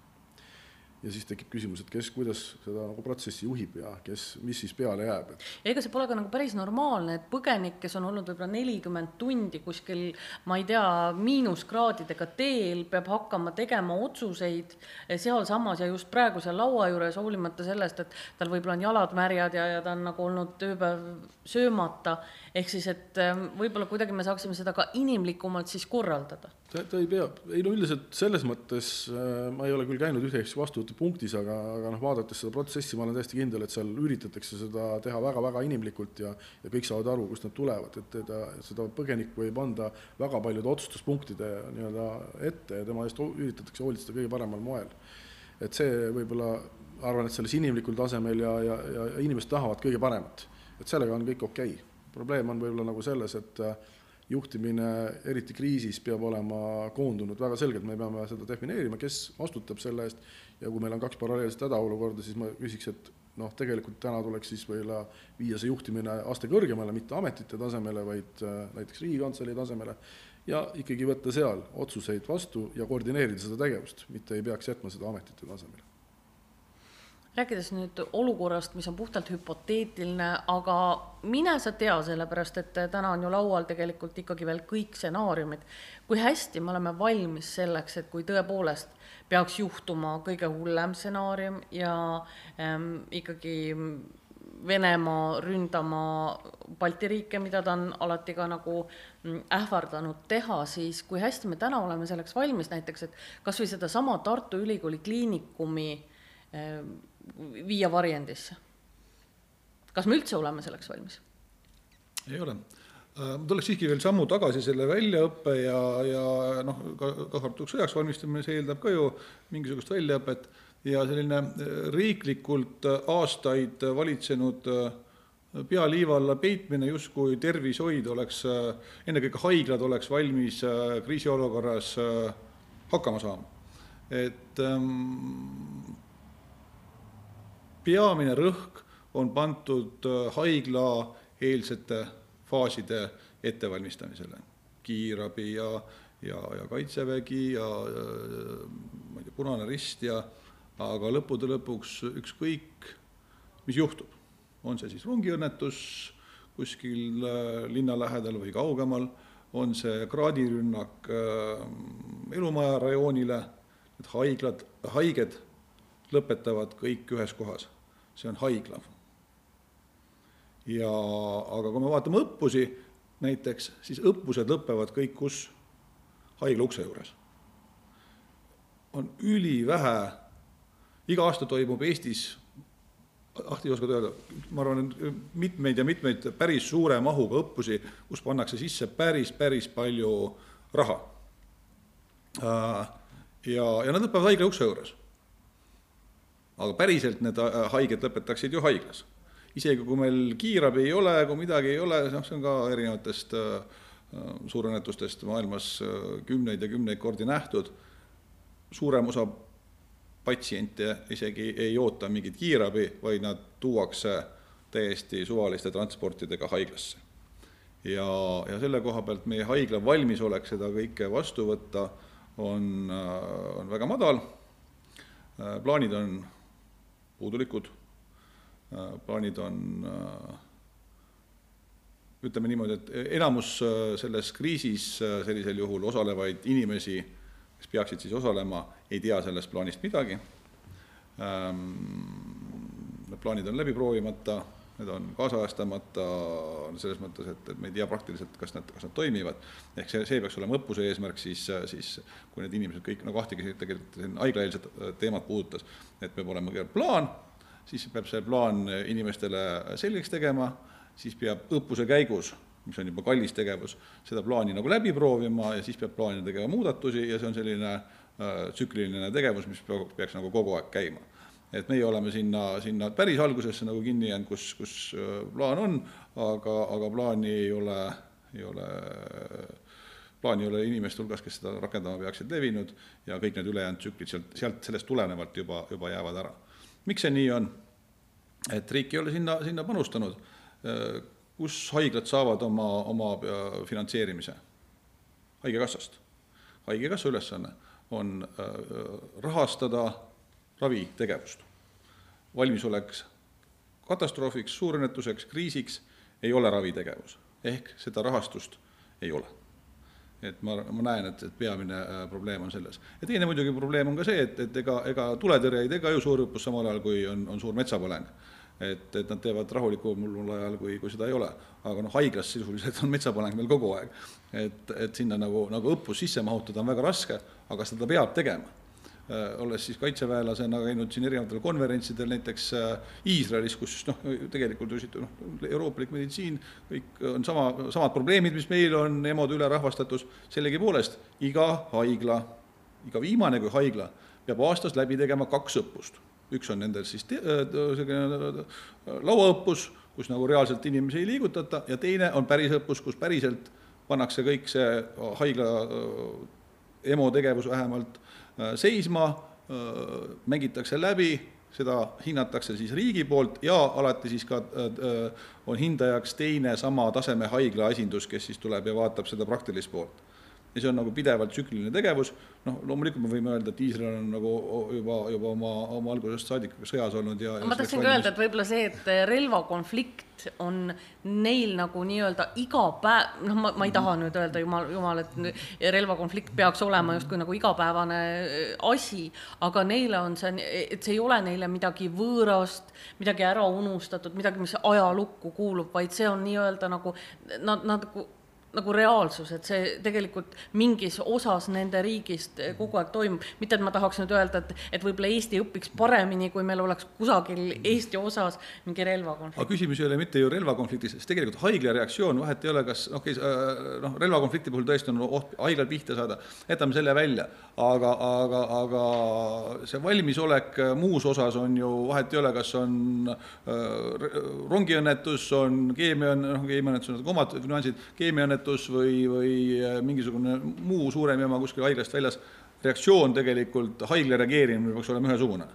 [SPEAKER 2] ja siis tekib küsimus, et kes, kuidas seda nagu protsessi juhib ja kes, mis siis peale jääb, et
[SPEAKER 1] ja ega see pole ka nagu päris normaalne, et põgenik, kes on olnud võib-olla nelikümmend tundi kuskil, ma ei tea, miinuskraadidega teel, peab hakkama tegema otsuseid sealsamas ja just praegu seal laua juures, hoolimata sellest, et tal võib-olla on jalad märjad ja, ja ta on nagu olnud ööpäev söömata, ehk siis, et ähm, võib-olla kuidagi me saaksime seda ka inimlikumalt siis korraldada.
[SPEAKER 2] Ta, ei pea, ei no üldiselt selles mõttes äh, ma ei ole küll käinud üheks vastuvõtupunktis, aga, aga noh, vaadates seda protsessi, ma olen täiesti kindel, et seal üritatakse seda teha väga-väga inimlikult ja ja kõik saavad aru, kust nad tulevad, et teda, seda põgenikku võib anda väga paljude otsustuspunktide nii-öelda ette ja tema eest üritatakse hoolitseda kõige paremal moel. et see võib-olla, arvan, et selles inimlikul tasemel ja, ja, ja inimesed tahavad kõige paremat, et sellega on kõik okei. Okay.. probleem on võib-olla nagu selles, et äh, juhtimine, eriti kriisis, peab olema koondunud väga selgelt, me peame seda defineerima, kes vastutab selle eest ja kui meil on kaks paralleelset hädaolukorda, siis ma küsiks, et noh, tegelikult täna tuleks siis võib-olla viia see juhtimine aste kõrgemale, mitte ametite tasemele, vaid äh, näiteks Riigikantselei tasemele, ja ikkagi võtta seal otsuseid vastu ja koordineerida seda tegevust, mitte ei peaks jätma seda ametite tasemele
[SPEAKER 1] rääkides nüüd olukorrast, mis on puhtalt hüpoteetiline, aga mine sa tea, sellepärast et täna on ju laual tegelikult ikkagi veel kõik stsenaariumid. kui hästi me oleme valmis selleks, et kui tõepoolest peaks juhtuma kõige hullem stsenaarium ja ähm, ikkagi Venemaa ründama Balti riike, mida ta on alati ka nagu mm, ähvardanud teha, siis kui hästi me täna oleme selleks valmis, näiteks et kas või sedasama Tartu Ülikooli Kliinikumi ähm, viia varjendisse. kas me üldse oleme selleks valmis?
[SPEAKER 3] ei ole. Äh, ma tuleks siiski veel sammu tagasi selle väljaõppe ja, ja noh, kaasa arvatud sõjaks valmistumine, see eeldab ka ju mingisugust väljaõpet ja selline äh, riiklikult äh, aastaid valitsenud pea liiva alla peitmine, justkui tervishoid oleks, ennekõike haiglad oleks valmis kriisiolukorras hakkama saama. et ähm, peamine rõhk on pandud haiglaeelsete faaside ettevalmistamisele, kiirabi ja, ja, ja Kaitsevägi ja, ma ei tea, Punane Rist ja aga lõppude lõpuks ükskõik, mis juhtub, on see siis rongiõnnetus kuskil äh, linna lähedal või kaugemal, on see kraadirünnak äh, elumaja rajoonile, need haiglad, haiged lõpetavad kõik ühes kohas, see on haigla. Ja aga kui me vaatame õppusi näiteks, siis õppused lõpevad kõik kus? haigla ukse juures. on ülivähe, iga aasta toimub Eestis Ahti oskad öelda, ma arvan, mitmeid ja mitmeid päris suure mahuga õppusi, kus pannakse sisse päris, päris palju raha. Äh, ja, ja nad lõpevad haigla ukse juures aga päriselt need äh, haiged lõpetaksid ju haiglas. Isegi kui meil kiirabi ei ole, kui midagi ei ole, noh, see on ka erinevatest äh, äh, suurõnnetustest maailmas kümneid ja kümneid kordi nähtud, suurem osa patsiente isegi ei oota mingit kiirabi, vaid nad tuuakse täiesti suvaliste transportidega haiglasse. ja, ja selle koha pealt meie haigla valmisolek seda kõike vastu võtta on, on väga madal, plaanid on puudulikud, äh, plaanid on äh, ütleme niimoodi, et enamus äh, selles kriisis sellisel juhul osalevaid inimesi, kes peaksid siis osalema, ei tea sellest plaanist midagi. Ähm, need plaanid on läbi proovimata, need on kaasajastamata selles mõttes, et, et me ei tea praktiliselt, kas nad, kas nad toimivad. ehk see, see peaks olema õppuse eesmärk siis, siis kui need inimesed kõik, nagu Ahti tegelikult haiglaeelset teemat puudutas, et peab olema plaan, siis peab see plaan inimestele selgeks tegema, siis peab õppuse käigus mis on juba kallis tegevus, seda plaani nagu läbi proovima ja siis peab plaanina tegema muudatusi ja see on selline äh, tsükliline tegevus, mis peaks nagu kogu aeg käima et meie oleme sinna, sinna päris algusesse nagu kinni jäänud, kus, kus äh, plaan on, aga, aga plaani ei ole, ei ole, plaani ei ole inimeste hulgas, kes seda rakendama peaksid, levinud ja kõik need ülejäänud tsüklid sealt, sealt, sellest tulenevalt juba, juba jäävad ära. Miks see nii on? et riik ei ole sinna, sinna panustanud. Äh, kus haiglad saavad oma, oma äh, finantseerimise? haigekassast. haigekassa ülesanne on rahastada ravitegevust. valmisolek katastroofiks, suurõnnetuseks, kriisiks ei ole ravitegevus, ehk seda rahastust ei ole et ma, ma näen, et, et peamine äh, probleem on selles. ja teine muidugi probleem on ka see, et, et ega, ega tuletõrje ei tee ka ju suurõppus samal ajal, kui on, on suur metsapõleng. et, et nad teevad rahulikumal ajal, kui, kui seda ei ole. aga noh, haiglas sisuliselt on metsapõleng meil kogu aeg. et, et sinna nagu, nagu õppus sisse mahutada on väga raske, aga seda peab tegema olles siis kaitseväelasena käinud siin erinevatel konverentsidel, näiteks äh, Iisraelis, kus noh, tegelikult ju noh, euroopalik meditsiin, kõik on sama, samad probleemid, mis meil on, emode ülerahvastatus, sellegipoolest iga haigla, iga viimane kui haigla peab aastas läbi tegema kaks õppust. üks on nendel siis äh, selline lauaõppus, kus nagu reaalselt inimesi ei liigutata, ja teine on päris õppus, kus päriselt pannakse kõik see haigla EMO tegevus vähemalt Äh, seisma, äh, mängitakse läbi, seda hinnatakse siis riigi poolt ja alati siis ka äh, on hindajaks teine sama taseme haigla esindus, kes siis tuleb ja vaatab seda praktilist poolt ja see on nagu pidevalt tsükliline tegevus, noh, loomulikult me võime öelda, et Iisrael on nagu juba, juba oma, oma algusest saadik sõjas olnud ja
[SPEAKER 1] ma tahtsin ka öelda, et võib-olla see, et relvakonflikt on neil nagu nii-öelda iga päev, noh, ma, ma ei taha nüüd öelda, jumal, jumal, et relvakonflikt peaks olema justkui nagu igapäevane äh, asi, aga neile on see, et see ei ole neile midagi võõrast, midagi ära unustatud, midagi, mis ajalukku kuulub, vaid see on nii-öelda nagu nad, nad nagu nagu reaalsus, et see tegelikult mingis osas nende riigist kogu aeg toimub, mitte et ma tahaks nüüd öelda, et, et võib-olla Eesti õpiks paremini, kui meil oleks kusagil Eesti osas mingi relvakonflikt.
[SPEAKER 3] aga küsimus ei ole mitte ju relvakonfliktis, sest tegelikult haigla reaktsioon, vahet ei ole, kas okay,, äh, noh, relvakonflikti puhul tõesti on oht haiglal pihta saada, jätame selle välja, aga, aga, aga see valmisolek muus osas on ju, vahet ei ole, kas on äh, rongiõnnetus, on keemia, noh, keemiaõnnetus on omad nüansid, keemiaõnnetus, õnnetus või, või äh, mingisugune muu suurem jama kuskil haiglast väljas, reaktsioon tegelikult, haigla reageerimine peaks olema ühesugune.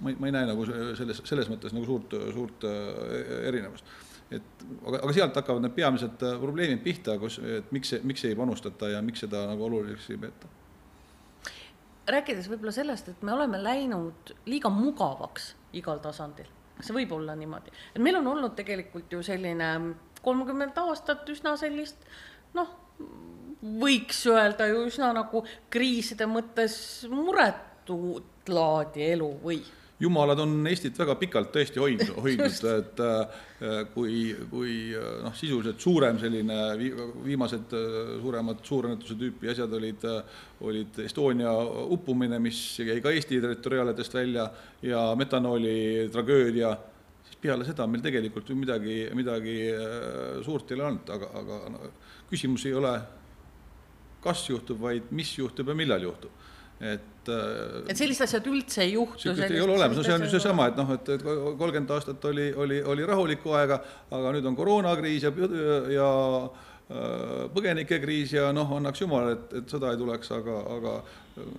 [SPEAKER 3] ma ei, ma ei näe nagu selles, selles mõttes nagu suurt, suurt äh, erinevust. et aga, aga sealt hakkavad need peamised äh, probleemid pihta, kus, et miks, miks ei panustata ja miks seda nagu oluliseks ei peeta
[SPEAKER 1] rääkides võib-olla sellest, et me oleme läinud liiga mugavaks igal tasandil, kas see võib olla niimoodi, et meil on olnud tegelikult ju selline kolmkümmend aastat üsna sellist noh, võiks öelda ju üsna nagu kriiside mõttes muretut laadi elu või?
[SPEAKER 3] jumalad on Eestit väga pikalt tõesti hoidnud, hoidnud, et äh, kui, kui äh, noh, sisuliselt suurem selline viimased äh, suuremad suurõnnetuse tüüpi asjad olid, olid Estonia uppumine, mis jäi ka Eesti territoriaaladest välja ja metanooli tragöödia peale seda meil tegelikult ju midagi, midagi äh, suurt ei ole olnud, aga, aga no, küsimus ei ole, kas juhtub, vaid mis juhtub ja millal juhtub et
[SPEAKER 1] äh, et sellised asjad üldse ei juhtu?
[SPEAKER 3] sellist ei ole olemas, no see on ju seesama, et noh, et, et kolmkümmend aastat oli, oli, oli rahulikku aega, aga nüüd on koroonakriis ja, ja Äh, põgenikekriis ja noh, annaks jumal, et, et sõda ei tuleks, aga, aga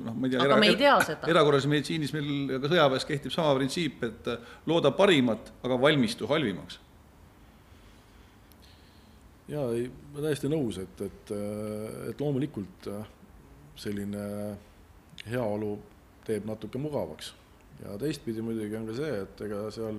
[SPEAKER 3] noh, ma ei tea.
[SPEAKER 1] aga era, me ei tea seda.
[SPEAKER 3] erakorralises meditsiinis meil ka sõjaväes kehtib sama printsiip, et looda parimat, aga valmistu halvimaks.
[SPEAKER 2] jaa, ei, ma täiesti nõus, et, et, et loomulikult selline heaolu teeb natuke mugavaks ja teistpidi muidugi on ka see, et ega seal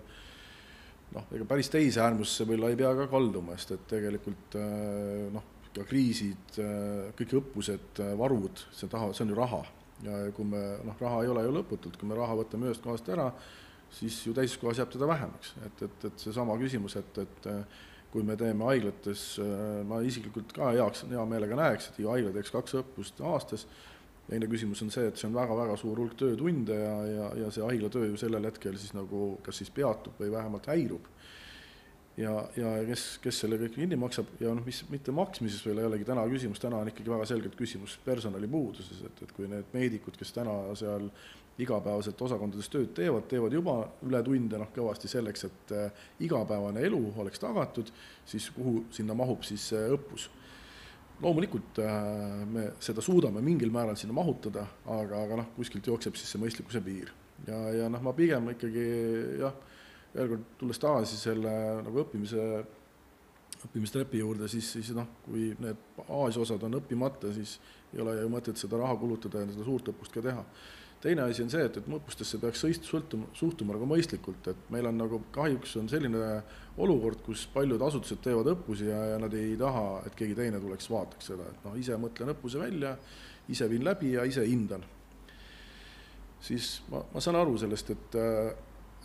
[SPEAKER 2] noh, ega päris teise äärmusse võib-olla ei pea ka kalduma, sest et tegelikult äh, noh, ka kriisid, äh, kõik õppused, äh, varud, see taha, see on ju raha. ja kui me, noh, raha ei ole ju lõputult, kui me raha võtame ühest kohast ära, siis ju teises kohas jääb teda vähemaks, et, et, et seesama küsimus, et, et kui me teeme haiglates, ma isiklikult ka heaks, hea meelega näeks, et iga haigla teeks kaks õppust aastas, teine küsimus on see, et see on väga-väga suur hulk töötunde ja, ja, ja see haiglatöö ju sellel hetkel siis nagu kas siis peatub või vähemalt häirub. ja, ja kes, kes selle kõik kinni maksab ja noh, mis mitte maksmises veel jällegi täna küsimus, täna on ikkagi väga selgelt küsimus personalipuuduses, et, et kui need meedikud, kes täna seal igapäevaselt osakondades tööd teevad, teevad juba ületunde noh, kõvasti selleks, et äh, igapäevane elu oleks tagatud, siis kuhu sinna mahub siis äh, õppus loomulikult äh, me seda suudame mingil määral sinna mahutada, aga, aga noh, kuskilt jookseb siis see mõistlikkuse piir. ja, ja noh, ma pigem ikkagi jah, veel kord tulles tagasi selle nagu õppimise, õppimistrepi juurde, siis, siis noh, kui need baasosad on õppimata, siis ei ole ju mõtet seda raha kulutada ja seda suurt õppust ka teha. Teine asi on see, et, et õppustesse peaks sõltuma, suhtuma nagu mõistlikult, et meil on nagu kahjuks on selline olukord, kus paljud asutused teevad õppusi ja, ja nad ei taha, et keegi teine tuleks, vaataks seda, et noh, ise mõtlen õppuse välja, ise viin läbi ja ise hindan. siis ma, ma saan aru sellest, et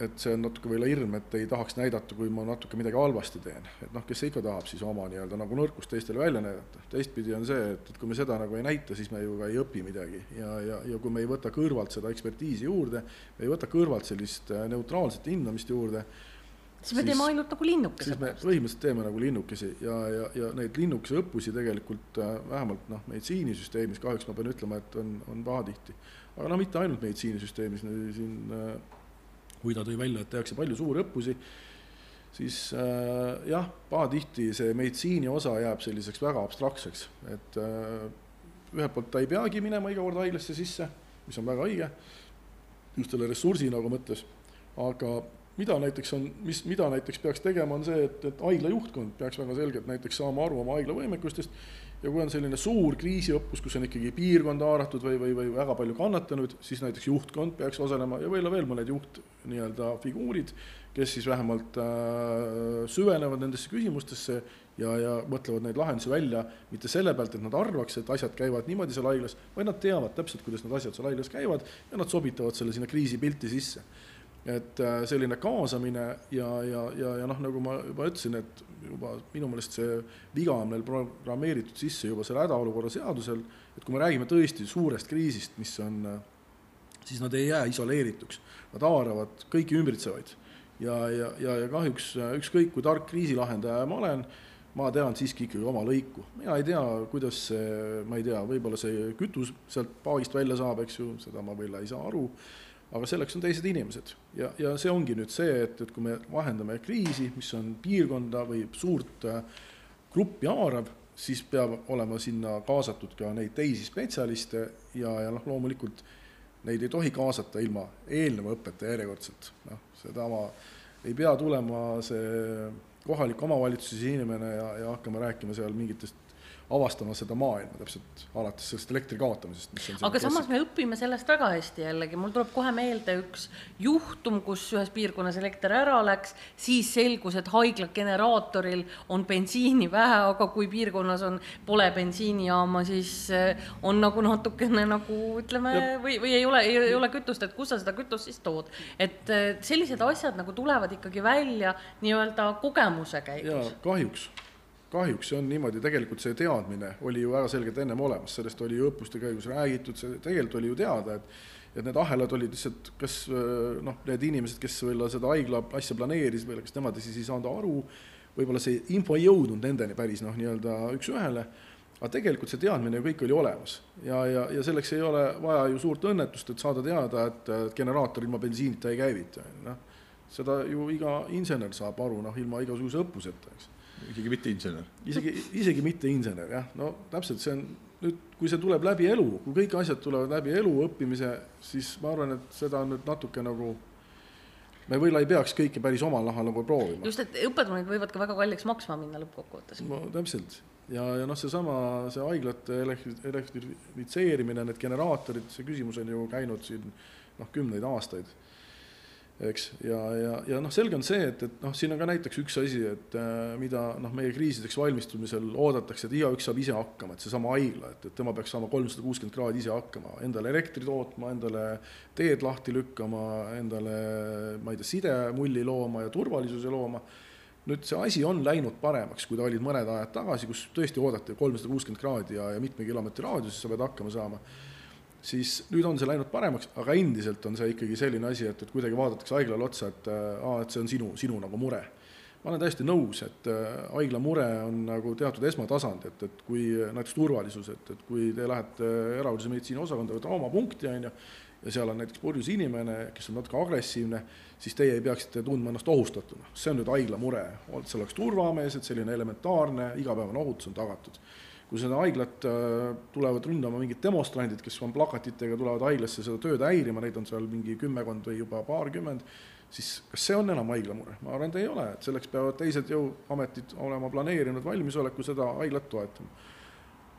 [SPEAKER 2] et see on natuke võib-olla hirm, et ei tahaks näidata, kui ma natuke midagi halvasti teen. et noh, kes ikka tahab siis oma nii-öelda nagu nõrkust teistele välja näidata. teistpidi on see, et, et kui me seda nagu ei näita, siis me ju ka ei õpi midagi ja, ja, ja kui me ei võta kõrvalt seda ekspertiisi juurde, ei võta kõrvalt sellist äh, neutraalset hindamist juurde,
[SPEAKER 1] siis me teeme ainult nagu linnukese.
[SPEAKER 2] siis me põhimõtteliselt teeme nagu linnukesi ja, ja, ja neid linnukese õppusi tegelikult äh, vähemalt noh, meditsiinisüsteemis kahjuks ma pean ütlema, et on, on pahatihti. aga noh, mitte ainult meditsiinisüsteemis, siin äh, kui ta tõi välja, et tehakse palju suurõppusi, siis äh, jah, pahatihti see meditsiini osa jääb selliseks väga abstraktseks, et äh, ühelt poolt ta ei peagi minema iga kord haiglasse sisse, mis on väga õige, just selle ressursi nagu mõttes, aga mida näiteks on, mis, mida näiteks peaks tegema, on see, et, et haigla juhtkond peaks väga selgelt näiteks saama aru oma haigla võimekustest ja kui on selline suur kriisiõppus, kus on ikkagi piirkond haaratud või, või, või väga palju kannatanuid, siis näiteks juhtkond peaks osalema ja võib-olla veel mõned juht nii-öelda figuurid, kes siis vähemalt äh, süvenevad nendesse küsimustesse ja, ja mõtlevad neid lahendusi välja, mitte selle pealt, et nad arvaks, et asjad käivad niimoodi seal haiglas, vaid nad teavad täpselt, kuidas need asjad seal haiglas käivad ja nad sobitavad selle sinna kriisipilti sisse et äh, selline kaasamine ja, ja, ja, ja noh, nagu ma juba ütlesin, et juba minu meelest see viga on meil programmeeritud sisse juba selle hädaolukorra seadusel, et kui me räägime tõesti suurest kriisist, mis on, äh, siis nad ei jää isoleerituks, nad haaravad kõiki ümbritsevaid. ja, ja, ja, ja kahjuks äh, ükskõik, kui tark kriisilahendaja ma olen, ma tean siiski ikkagi oma lõiku, mina ei tea, kuidas see, ma ei tea, võib-olla see kütus sealt paagist välja saab, eks ju, seda ma võib-olla ei saa aru aga selleks on teised inimesed. Ja, ja see ongi nüüd see, et, et kui me vahendame kriisi, mis on piirkonda või suurt äh, gruppi haarav, siis peab olema sinna kaasatud ka neid teisi spetsialiste ja, ja noh, loomulikult neid ei tohi kaasata ilma eelneva õppeta järjekordselt, noh, seda ma ei pea tulema see kohaliku omavalitsuse inimene ja, ja hakkama rääkima seal mingitest avastama seda maailma täpselt alates sellest elektri kaotamisest,
[SPEAKER 1] aga samas me õpime sellest väga hästi jällegi, mul tuleb kohe meelde üks juhtum, kus ühes piirkonnas elekter ära läks, siis selgus, et haigla generaatoril on bensiini vähe, aga kui piirkonnas on, pole bensiinijaama, siis eh, on nagu natukene nagu ütleme, või, või ei ole, ei ole kütust, et kus sa seda kütust siis tood. et eh, sellised asjad nagu tulevad ikkagi välja nii-öelda kogemuse käigus.
[SPEAKER 2] kahjuks kahjuks see on niimoodi, tegelikult see teadmine oli ju väga selgelt ennem olemas, sellest oli ju õppuste käigus räägitud, see tegelikult oli ju teada, et et need ahelad olid lihtsalt kas noh, need inimesed, kes võib-olla seda haigla asja planeerisid või kas nemad siis ei saanud aru, võib-olla see info ei jõudnud nendeni päris noh, nii-öelda üks-ühele, aga tegelikult see teadmine ju kõik oli olemas. Ja, ja, ja selleks ei ole vaja ju suurt õnnetust, et saada teada, et generaator ilma bensiinita ei käivita, noh, seda ju iga insener saab aru, noh, ilma igasuguse õppuseta, eks
[SPEAKER 3] isegi mitte insener.
[SPEAKER 2] isegi, isegi mitte insener jah, no täpselt, see on nüüd, kui see tuleb läbi elu, kui kõik asjad tulevad läbi elu õppimise, siis ma arvan, et seda on nüüd natuke nagu me võib-olla ei peaks kõike päris omal nahal nagu proovima.
[SPEAKER 1] just, et õppetunnid võivad ka väga kalliks maksma minna lõppkokkuvõttes.
[SPEAKER 2] no täpselt ja, ja noh, seesama, see haiglate elektri-, elektrifitseerimine, need generaatorid, see küsimus on ju käinud siin noh, kümneid aastaid eks, ja, ja, ja noh, selge on see, et, et noh, siin on ka näiteks üks asi, et äh, mida noh, meie kriisideks valmistumisel oodatakse, et igaüks saab ise hakkama, et seesama haigla, et, et tema peaks saama kolmsada kuuskümmend kraadi ise hakkama, endale elektri tootma, endale teed lahti lükkama, endale ma ei tea, sidemulli looma ja turvalisuse looma, nüüd see asi on läinud paremaks, kui ta olid mõned ajad tagasi, kus tõesti oodati kolmsada kuuskümmend kraadi ja, ja mitme kilomeetri raadiuses sa pead hakkama saama siis nüüd on see läinud paremaks, aga endiselt on see ikkagi selline asi, et, et kuidagi vaadatakse haiglale otsa, et aa, et see on sinu, sinu nagu mure. ma olen täiesti nõus, et äh, haigla mure on nagu teatud esmatasand, et, et kui näiteks turvalisus, et, et kui te lähete erakorralise meditsiini osakonda traumapunkti, on ju, ja seal on näiteks purjus inimene, kes on natuke agressiivne, siis teie ei peaksite tundma ennast ohustatuna. see on nüüd haigla mure, et see oleks turvamees, et selline elementaarne igapäevane ohutus on tagatud kui seda haiglat äh, tulevad ründama mingid demonstrandid, kes on plakatitega, tulevad haiglasse seda tööd häirima, neid on seal mingi kümmekond või juba paarkümmend, siis kas see on enam haigla mure? ma arvan, et ei ole, et selleks peavad teised jõuametid olema planeerinud valmisoleku seda haiglat toetama.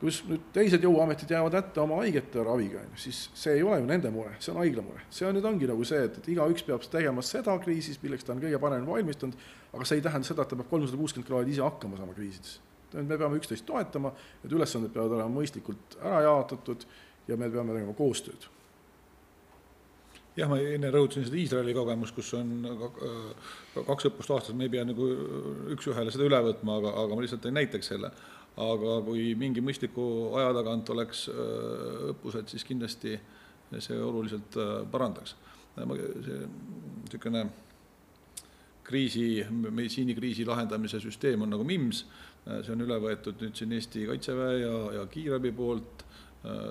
[SPEAKER 2] kus nüüd teised jõuametid jäävad hätta oma haigete raviga, on ju, siis see ei ole ju nende mure, see on haigla mure. see on nüüd ongi nagu see, et, et igaüks peab tegema seda kriisis, milleks ta on kõige paremini valmistunud, aga see ei tähenda seda, et ta peab kolmsada kuuskümmend kraadi ise hakkama saama kriisides. Me peame üksteist toetama, need ülesanded peavad olema mõistlikult ära jaotatud ja me peame tegema koostööd
[SPEAKER 3] jah, ma enne rõhutasin seda Iisraeli kogemust, kus on kaks õppust aastas, me ei pea nagu üks-ühele seda üle võtma, aga, aga ma lihtsalt tõin näiteks selle aga kui mingi mõistliku aja tagant oleks äh, õppused, siis kindlasti see oluliselt äh, parandaks. Äh, see niisugune kriisi, meditsiinikriisi lahendamise süsteem on nagu MIMS, see on üle võetud nüüd siin Eesti Kaitseväe ja, ja kiirabi poolt,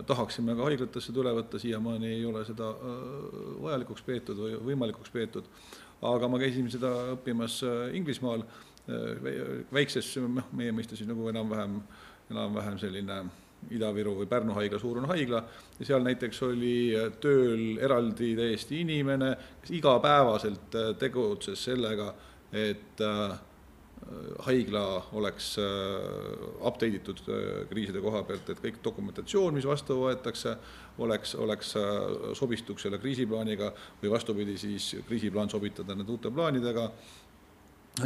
[SPEAKER 3] tahaksime ka haiglatesse üle võtta, siiamaani ei ole seda vajalikuks peetud või võimalikuks peetud, aga ma käisin seda õppimas Inglismaal Äh, väikses, noh, meie mõistes siis nagu enam-vähem, enam-vähem selline Ida-Viru või Pärnu haigla suurune haigla. Ja seal näiteks oli tööl eraldi täiesti inimene, kes igapäevaselt äh, tegutses sellega, et äh, haigla oleks update itud kriiside koha pealt, et kõik dokumentatsioon, mis vastu võetakse, oleks, oleks, sobistuks selle kriisiplaaniga või vastupidi, siis kriisiplaan sobitada need uute plaanidega.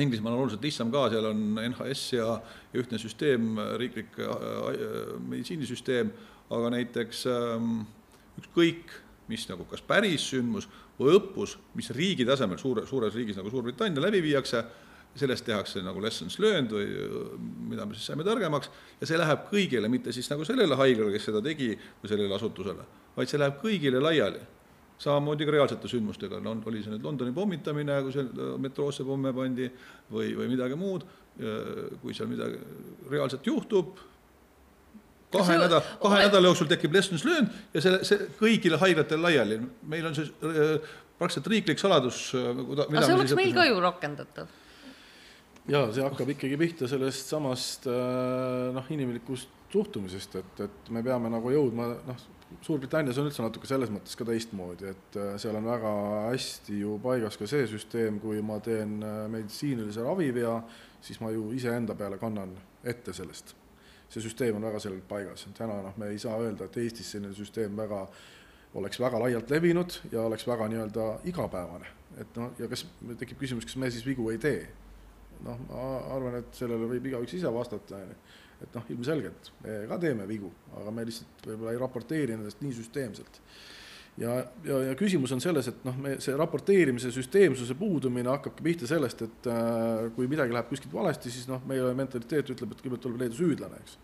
[SPEAKER 3] Inglismaal on oluliselt lihtsam ka, seal on NHS ja, ühtne süsteem, riiklik äh, äh, meditsiinisüsteem, aga näiteks ähm, ükskõik, mis nagu kas päris sündmus või õppus, mis riigi tasemel suure, suures riigis nagu Suurbritannia läbi viiakse, sellest tehakse nagu lessons learned või äh, mida me siis saime targemaks ja see läheb kõigile, mitte siis nagu sellele haiglale, kes seda tegi, või sellele asutusele, vaid see läheb kõigile laiali. Samamoodi ka reaalsete sündmustega, no oli see nüüd Londoni pommitamine, kui seal äh, metroosse pomme pandi või, või midagi muud, kui seal midagi reaalselt juhtub, kahe nädala, kahe nädala jooksul tekib lessons learned ja selle, see kõigile haiglatele laiali, meil on see äh, praktiliselt riiklik saladus.
[SPEAKER 1] Äh, aga see oleks meil ka ju rakendatav
[SPEAKER 2] ja see hakkab ikkagi pihta sellest samast noh, inimlikust suhtumisest, et, et me peame nagu jõudma noh, Suurbritannias on üldse natuke selles mõttes ka teistmoodi, et äh, seal on väga hästi ju paigas ka see süsteem, kui ma teen äh, meditsiinilise ravivea, siis ma ju iseenda peale kannan ette sellest. see süsteem on väga selgelt paigas, täna noh, me ei saa öelda, et Eestis selline süsteem väga, oleks väga laialt levinud ja oleks väga nii-öelda igapäevane. et noh, ja kas, tekib küsimus, kas me siis vigu ei tee? Noh, ma arvan, et sellele võib igaüks ise vastata, on ju et noh, ilmselgelt me ka teeme vigu, aga me lihtsalt võib-olla ei raporteeri nendest nii süsteemselt. ja, ja, ja küsimus on selles, et noh, me see raporteerimise süsteemsuse puudumine hakkabki pihta sellest, et äh, kui midagi läheb kuskilt valesti, siis noh, meie mentaliteet ütleb, et kõigepealt tuleb leida süüdlane, eks.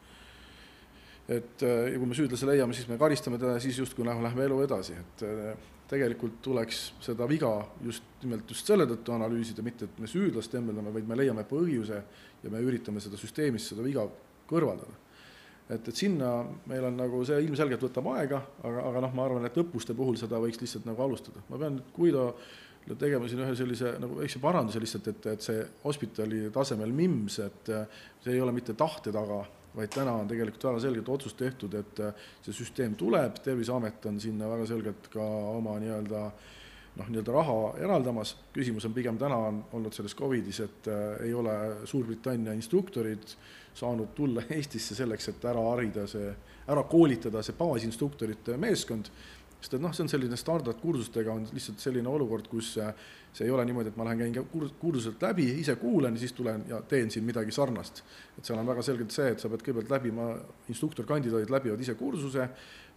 [SPEAKER 2] et äh, ja kui me süüdlase leiame, siis me karistame teda, siis justkui noh, lähme elu edasi, et äh, tegelikult tuleks seda viga just nimelt just selle tõttu analüüsida, mitte et me süüdlast tembeldame, vaid me leiame põhjuse ja me üritame seda süsteemis, seda viga kõrvaldada. et, et sinna meil on nagu see ilmselgelt võtab aega, aga, aga noh, ma arvan, et õppuste puhul seda võiks lihtsalt nagu alustada, ma pean Guido tegema siin ühe sellise nagu väikse paranduse lihtsalt, et, et see hospitali tasemel MIMS, et see ei ole mitte tahte taga, vaid täna on tegelikult väga selgelt otsus tehtud, et see süsteem tuleb, Terviseamet on sinna väga selgelt ka oma nii-öelda noh, nii-öelda raha eraldamas, küsimus on pigem täna on olnud selles Covidis, et äh, ei ole Suurbritannia instruktorid äh, saanud tulla Eestisse selleks, et ära harida see, ära koolitada see baasinstruktorite meeskond, sest et noh, see on selline standardkursustega on lihtsalt selline olukord, kus see ei ole niimoodi, et ma lähen käin kurs-, kursuselt läbi, ise kuulan ja siis tulen ja teen siin midagi sarnast. et seal on väga selgelt see, et sa pead kõigepealt läbima, instruktorkandidaadid läbivad ise kursuse,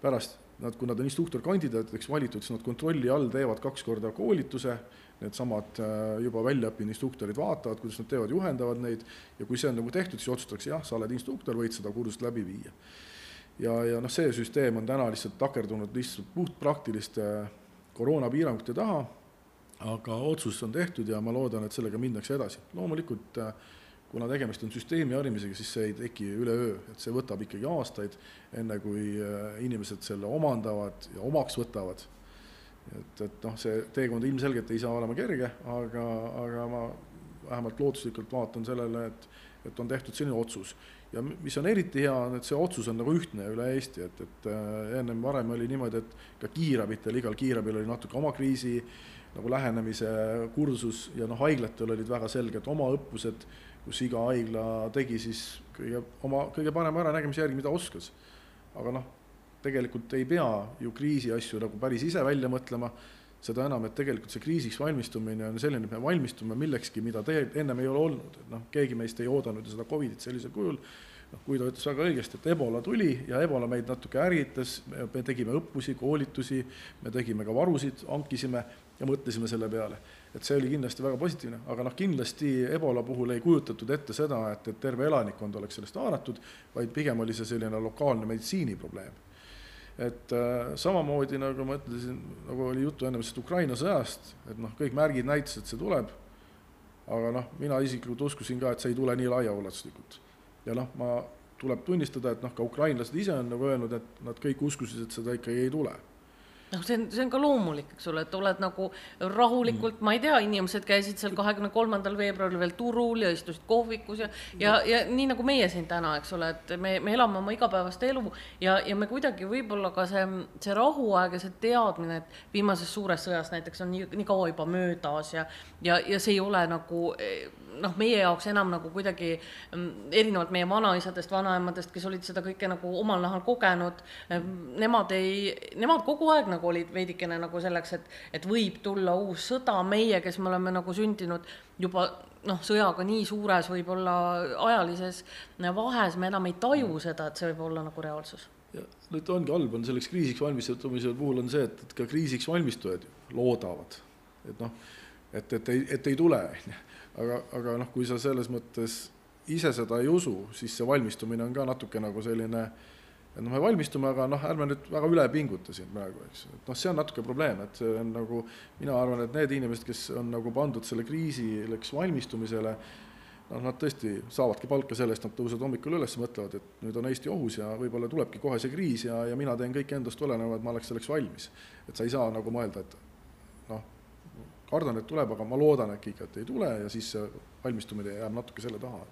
[SPEAKER 2] pärast nad, kui nad on instruktorkandidaatideks valitud, siis nad kontrolli all teevad kaks korda koolituse needsamad äh, juba väljaõppinud instruktorid vaatavad, kuidas nad teevad, juhendavad neid ja kui see on nagu tehtud, siis otsustatakse jah, sa oled instruktor, võid seda kursust läbi viia. ja, ja noh, see süsteem on täna lihtsalt takerdunud lihtsalt puhtpraktiliste koroonapiirangute taha, aga otsus on tehtud ja ma loodan, et sellega minnakse edasi. loomulikult äh, kuna tegemist on süsteemi harimisega, siis see ei teki üleöö, et see võtab ikkagi aastaid, enne kui äh, inimesed selle omandavad ja omaks võtavad et, et noh, see teekond ilmselgelt ei saa olema kerge, aga, aga ma vähemalt lootuslikult vaatan sellele, et, et on tehtud selline otsus. ja mis on eriti hea, on, et see otsus on nagu ühtne üle Eesti, et, et äh, ennem varem oli niimoodi, et ka kiirabitel, igal kiirabil oli natuke oma kriisi nagu lähenemise kursus ja noh, haiglatel olid väga selged oma õppused, kus iga haigla tegi siis kõige oma kõige parema äranägemise järgi, mida oskas. aga noh, tegelikult ei pea ju kriisi asju nagu päris ise välja mõtlema, seda enam, et tegelikult see kriisiks valmistumine on selline, et me valmistume millekski, mida tegelikult ennem ei ole olnud, et noh, keegi meist ei oodanud ju seda Covidit sellisel kujul. Noh, kui ta ütles väga õigesti, et Ebola tuli ja Ebola meid natuke ärgitas, me tegime õppusi, koolitusi, me tegime ka varusid, hankisime ja mõtlesime selle peale. et see oli kindlasti väga positiivne, aga noh, kindlasti Ebola puhul ei kujutatud ette seda, et, et terve elanikkond oleks sellest haaratud, vaid pigem oli see selline lokaalne meditsiiniprobleem. et äh, samamoodi nagu ma ütlesin, nagu oli juttu ennem sellest Ukraina sõjast, et noh, kõik märgid näitasid, et see tuleb, aga noh, mina isiklikult uskusin ka, et see ei tule nii laiaulatuslikult ja noh, ma, tuleb tunnistada, et noh, ka ukrainlased ise on nagu öelnud, et nad kõik uskusid, et seda ikkagi ei tule
[SPEAKER 1] noh, see on, see on ka loomulik, eks ole, et oled nagu rahulikult mm., ma ei tea, inimesed käisid seal kahekümne kolmandal veebruaril veel turul ja istusid kohvikus ja ja, ja nii nagu meie siin täna, eks ole, et me, me elame oma igapäevast elu ja, ja me kuidagi võib-olla ka see, see rahuaeg ja see teadmine, et viimases suures sõjas näiteks on nii, nii kaua juba möödas ja ja, ja see ei ole nagu noh, meie jaoks enam nagu kuidagi mm, erinevalt meie vanaisadest, vanaemadest, kes olid seda kõike nagu omal nahal kogenud, nemad ei, nemad kogu aeg nagu olid veidikene nagu selleks, et, et võib tulla uus sõda, meie, kes me oleme nagu sündinud juba noh, sõjaga nii suures võib-olla ajalises vahes, me enam ei taju seda, et see võib olla nagu reaalsus.
[SPEAKER 2] Nüüd ongi halb, on selleks kriisiks valmistumise puhul on see, et, et ka kriisiks valmistujad loodavad, et noh, et, et ei, et ei tule, on ju aga, aga noh, kui sa selles mõttes ise seda ei usu, siis see valmistumine on ka natuke nagu selline, et noh, me valmistume, aga noh, ärme nüüd väga üle pinguta siin praegu, eks, et noh, see on natuke probleem, et see on nagu, mina arvan, et need inimesed, kes on nagu pandud selle kriisileks valmistumisele, noh, nad tõesti saavadki palka selle eest, nad tõusevad hommikul üles, mõtlevad, et nüüd on Eesti ohus ja võib-olla tulebki kohe see kriis ja, ja mina teen kõik endast oleneva, et ma oleks selleks valmis. et sa ei saa nagu mõelda, et kardan, et tuleb, aga ma loodan äkki ikka, et ei tule ja siis see valmistumine jääb natuke selle taha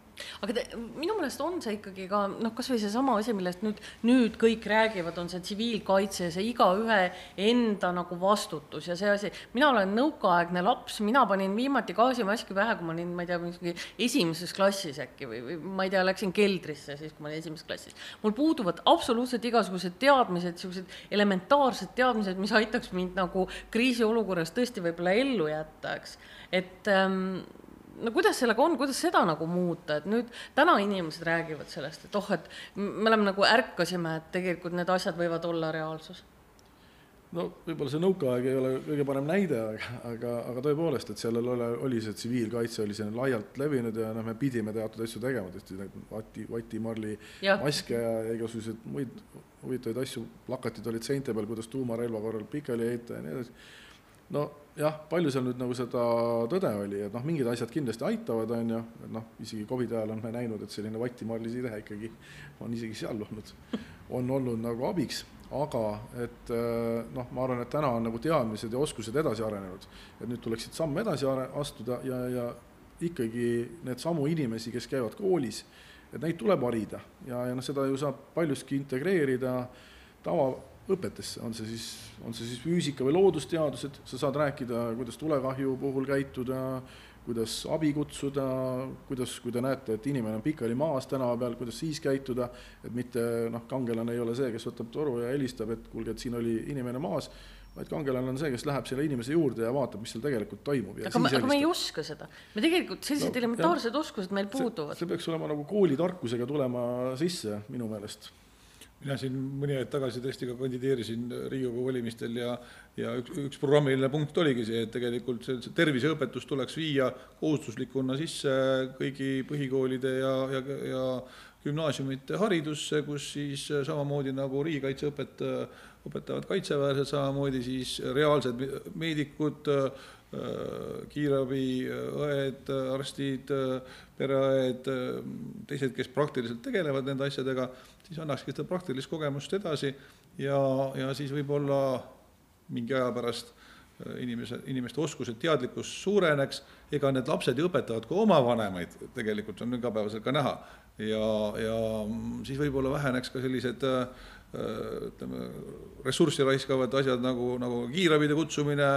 [SPEAKER 1] aga te, minu meelest on see ikkagi ka noh, kasvõi seesama asi, millest nüüd, nüüd kõik räägivad, on see tsiviilkaitse see igaühe enda nagu vastutus ja see asi. mina olen nõukaaegne laps, mina panin viimati gaasimaski pähe, kui ma olin, ma ei tea, mingi esimeses klassis äkki või, või ma ei tea, läksin keldrisse siis, kui ma olin esimeses klassis. mul puuduvad absoluutselt igasugused teadmised, niisugused elementaarsed teadmised, mis aitaks mind nagu kriisiolukorras tõesti võib-olla ellu jätta, eks. et ähm, no kuidas sellega on, kuidas seda nagu muuta, et nüüd täna inimesed räägivad sellest, et oh, et me oleme nagu ärkasime, et tegelikult need asjad võivad olla reaalsus.
[SPEAKER 2] No võib-olla see nõukaaeg ei ole kõige parem näide, aga, aga, aga tõepoolest, et sellel ole, oli see tsiviilkaitse oli selline laialt levinud ja noh, me pidime teatud asju tegema, tõesti neid vati, vatimarli maske ja, ja igasuguseid muid huvitavaid asju, plakatid olid seinte peal, kuidas tuumarelva korral pikali heita ja nii edasi nojah, palju seal nüüd nagu seda tõde oli, et noh, mingid asjad kindlasti aitavad, on ju, et noh, isegi Covidi ajal on me näinud, et selline vatimarli side ikkagi on isegi seal olnud, on olnud nagu abiks, aga et eh, noh, ma arvan, et täna on nagu teadmised ja oskused edasi arenenud, et nüüd tuleks siit samm edasi astuda ja, ja ikkagi need samu inimesi, kes käivad koolis, et neid tuleb harida. Ja, ja noh, seda ju saab paljuski integreerida tava õpetesse, on see siis, on see siis füüsika või loodusteadused, sa saad rääkida, kuidas tulekahju puhul käituda, kuidas abi kutsuda, kuidas, kui te näete, et inimene on pikali maas tänava peal, kuidas siis käituda, et mitte noh, kangelane ei ole see, kes võtab toru ja helistab, et kuulge, et siin oli inimene maas, vaid kangelane on see, kes läheb selle inimese juurde ja vaatab, mis seal tegelikult toimub.
[SPEAKER 1] aga, me, aga me ei oska seda. me tegelikult, sellised no, elementaarsed jah, oskused meil puuduvad.
[SPEAKER 2] see peaks olema nagu koolitarkusega tulema sisse minu meelest
[SPEAKER 3] mina siin mõni aeg tagasi tõesti ka kandideerisin Riigikogu valimistel ja, ja üks, üks programmiline punkt oligi see, et tegelikult see, see terviseõpetus tuleks viia kohustuslikuna sisse kõigi põhikoolide ja, ja, ja gümnaasiumite haridusse, kus siis samamoodi nagu riigikaitseõpet õpetavad kaitseväelased, samamoodi siis reaalsed meedikud, kiirabiõed, arstid, pereõed, teised, kes praktiliselt tegelevad nende asjadega siis annakski seda praktilist kogemust edasi ja, ja siis võib-olla mingi aja pärast äh, inimese, inimeste oskused, teadlikkus suureneks, ega need lapsed ju õpetavad ka oma vanemaid, tegelikult on igapäevaselt ka näha. ja, ja siis võib-olla väheneks ka sellised äh, ütleme, ressurssi raiskavad asjad nagu, nagu kiirabide kutsumine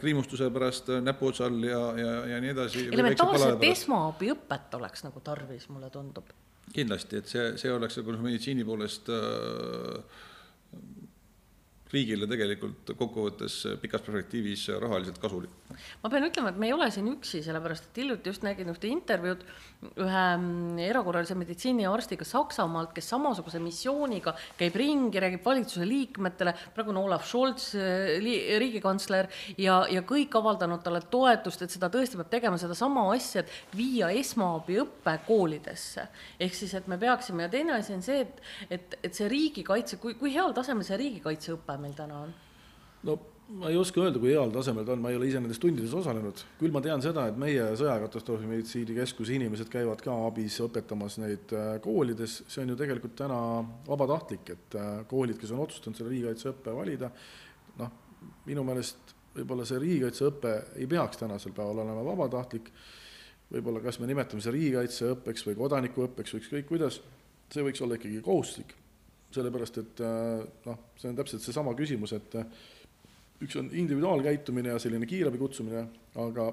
[SPEAKER 3] kriimustuse pärast näpuotsa all ja, ja, ja nii edasi.
[SPEAKER 1] elementaarset esmaabiõpet oleks nagu tarvis, mulle tundub.
[SPEAKER 3] Kindlasti, et see, see oleks nagu meditsiini poolest äh, riigile tegelikult kokkuvõttes pikas perspektiivis rahaliselt kasulik.
[SPEAKER 1] ma pean ütlema, et me ei ole siin üksi, sellepärast et hiljuti just nägin ühte intervjuud ühe mm, erakorralise meditsiini arstiga Saksamaalt, kes samasuguse missiooniga käib ringi, räägib valitsuse liikmetele, praegu on Olav Scholz, äh, riigikantsler, ja, ja kõik avaldanud talle toetust, et seda tõesti peab tegema, sedasama asja, et viia esmaabiõpe koolidesse. ehk siis, et me peaksime ja teine asi on see, et, et, et see riigikaitse, kui, kui heal tasemel see riigikaitseõpe meil täna on?
[SPEAKER 2] no ma ei oska öelda, kui heal tasemel ta on, ma ei ole ise nendes tundides osalenud, küll ma tean seda, et meie sõjakatastroofimeditsiini keskuse inimesed käivad ka abis õpetamas neid äh, koolides, see on ju tegelikult täna vabatahtlik, et äh, koolid, kes on otsustanud selle riigikaitseõppe valida, noh, minu meelest võib-olla see riigikaitseõpe ei peaks tänasel päeval olema vabatahtlik, võib-olla kas me nimetame seda riigikaitseõppeks või kodanikuõppeks või ükskõik kuidas, see võiks olla ikkagi kohustuslik. Sellepärast et äh, noh, see on täpselt seesama küsimus, et üks on individuaalkäitumine ja selline kiirabi kutsumine, aga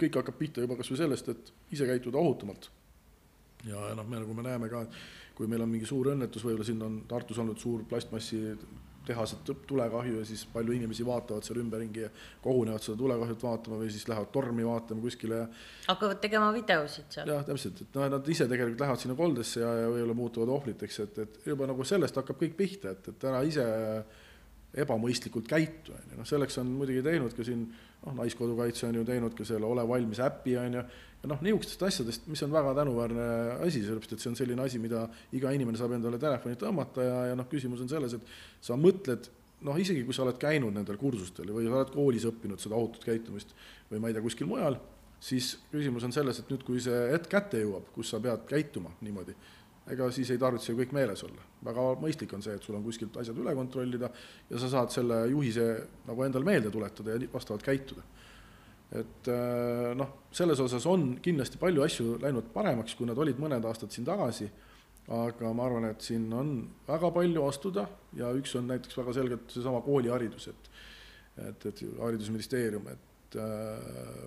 [SPEAKER 2] kõik hakkab pihta juba kas või sellest, et ise käituda ohutumalt. ja, ja noh, me nagu me näeme ka, kui meil on mingi suur õnnetus, võib-olla siin on Tartus olnud suur plastmassi tehased tulekahju ja siis palju inimesi vaatavad seal ümberringi ja kogunevad seda tulekahjut vaatama või siis lähevad tormi vaatama kuskile ja
[SPEAKER 1] hakkavad tegema videosid seal.
[SPEAKER 2] jah, täpselt, et noh, nad ise tegelikult lähevad sinna koldesse ja, ja võib-olla muutuvad ohvriteks, et, et juba nagu sellest hakkab kõik pihta, et, et ära ise ebamõistlikult käitu, on ju, noh selleks on muidugi teinud ka siin noh, Naiskodukaitse on ju teinud ka selle Ole valmis äpi, on ju, ja noh, niisugustest asjadest, mis on väga tänuväärne asi, sellepärast et see on selline asi, mida iga inimene saab endale telefoni tõmmata ja, ja noh, küsimus on selles, et sa mõtled noh, isegi kui sa oled käinud nendel kursustel või sa oled koolis õppinud seda ohutut käitumist või ma ei tea, kuskil mujal, siis küsimus on selles, et nüüd, kui see hetk kätte jõuab, kus sa pead käituma niimoodi, ega siis ei tarvitse ju kõik meeles olla. väga mõistlik on see, et sul on kuskilt asjad üle kontrollida ja sa saad selle juhise nagu endale meelde tuletada ja vastavalt käituda et äh, noh, selles osas on kindlasti palju asju läinud paremaks, kui nad olid mõned aastad siin tagasi, aga ma arvan, et siin on väga palju astuda ja üks on näiteks väga selgelt seesama kooliharidus, et et, et Haridusministeerium, et äh,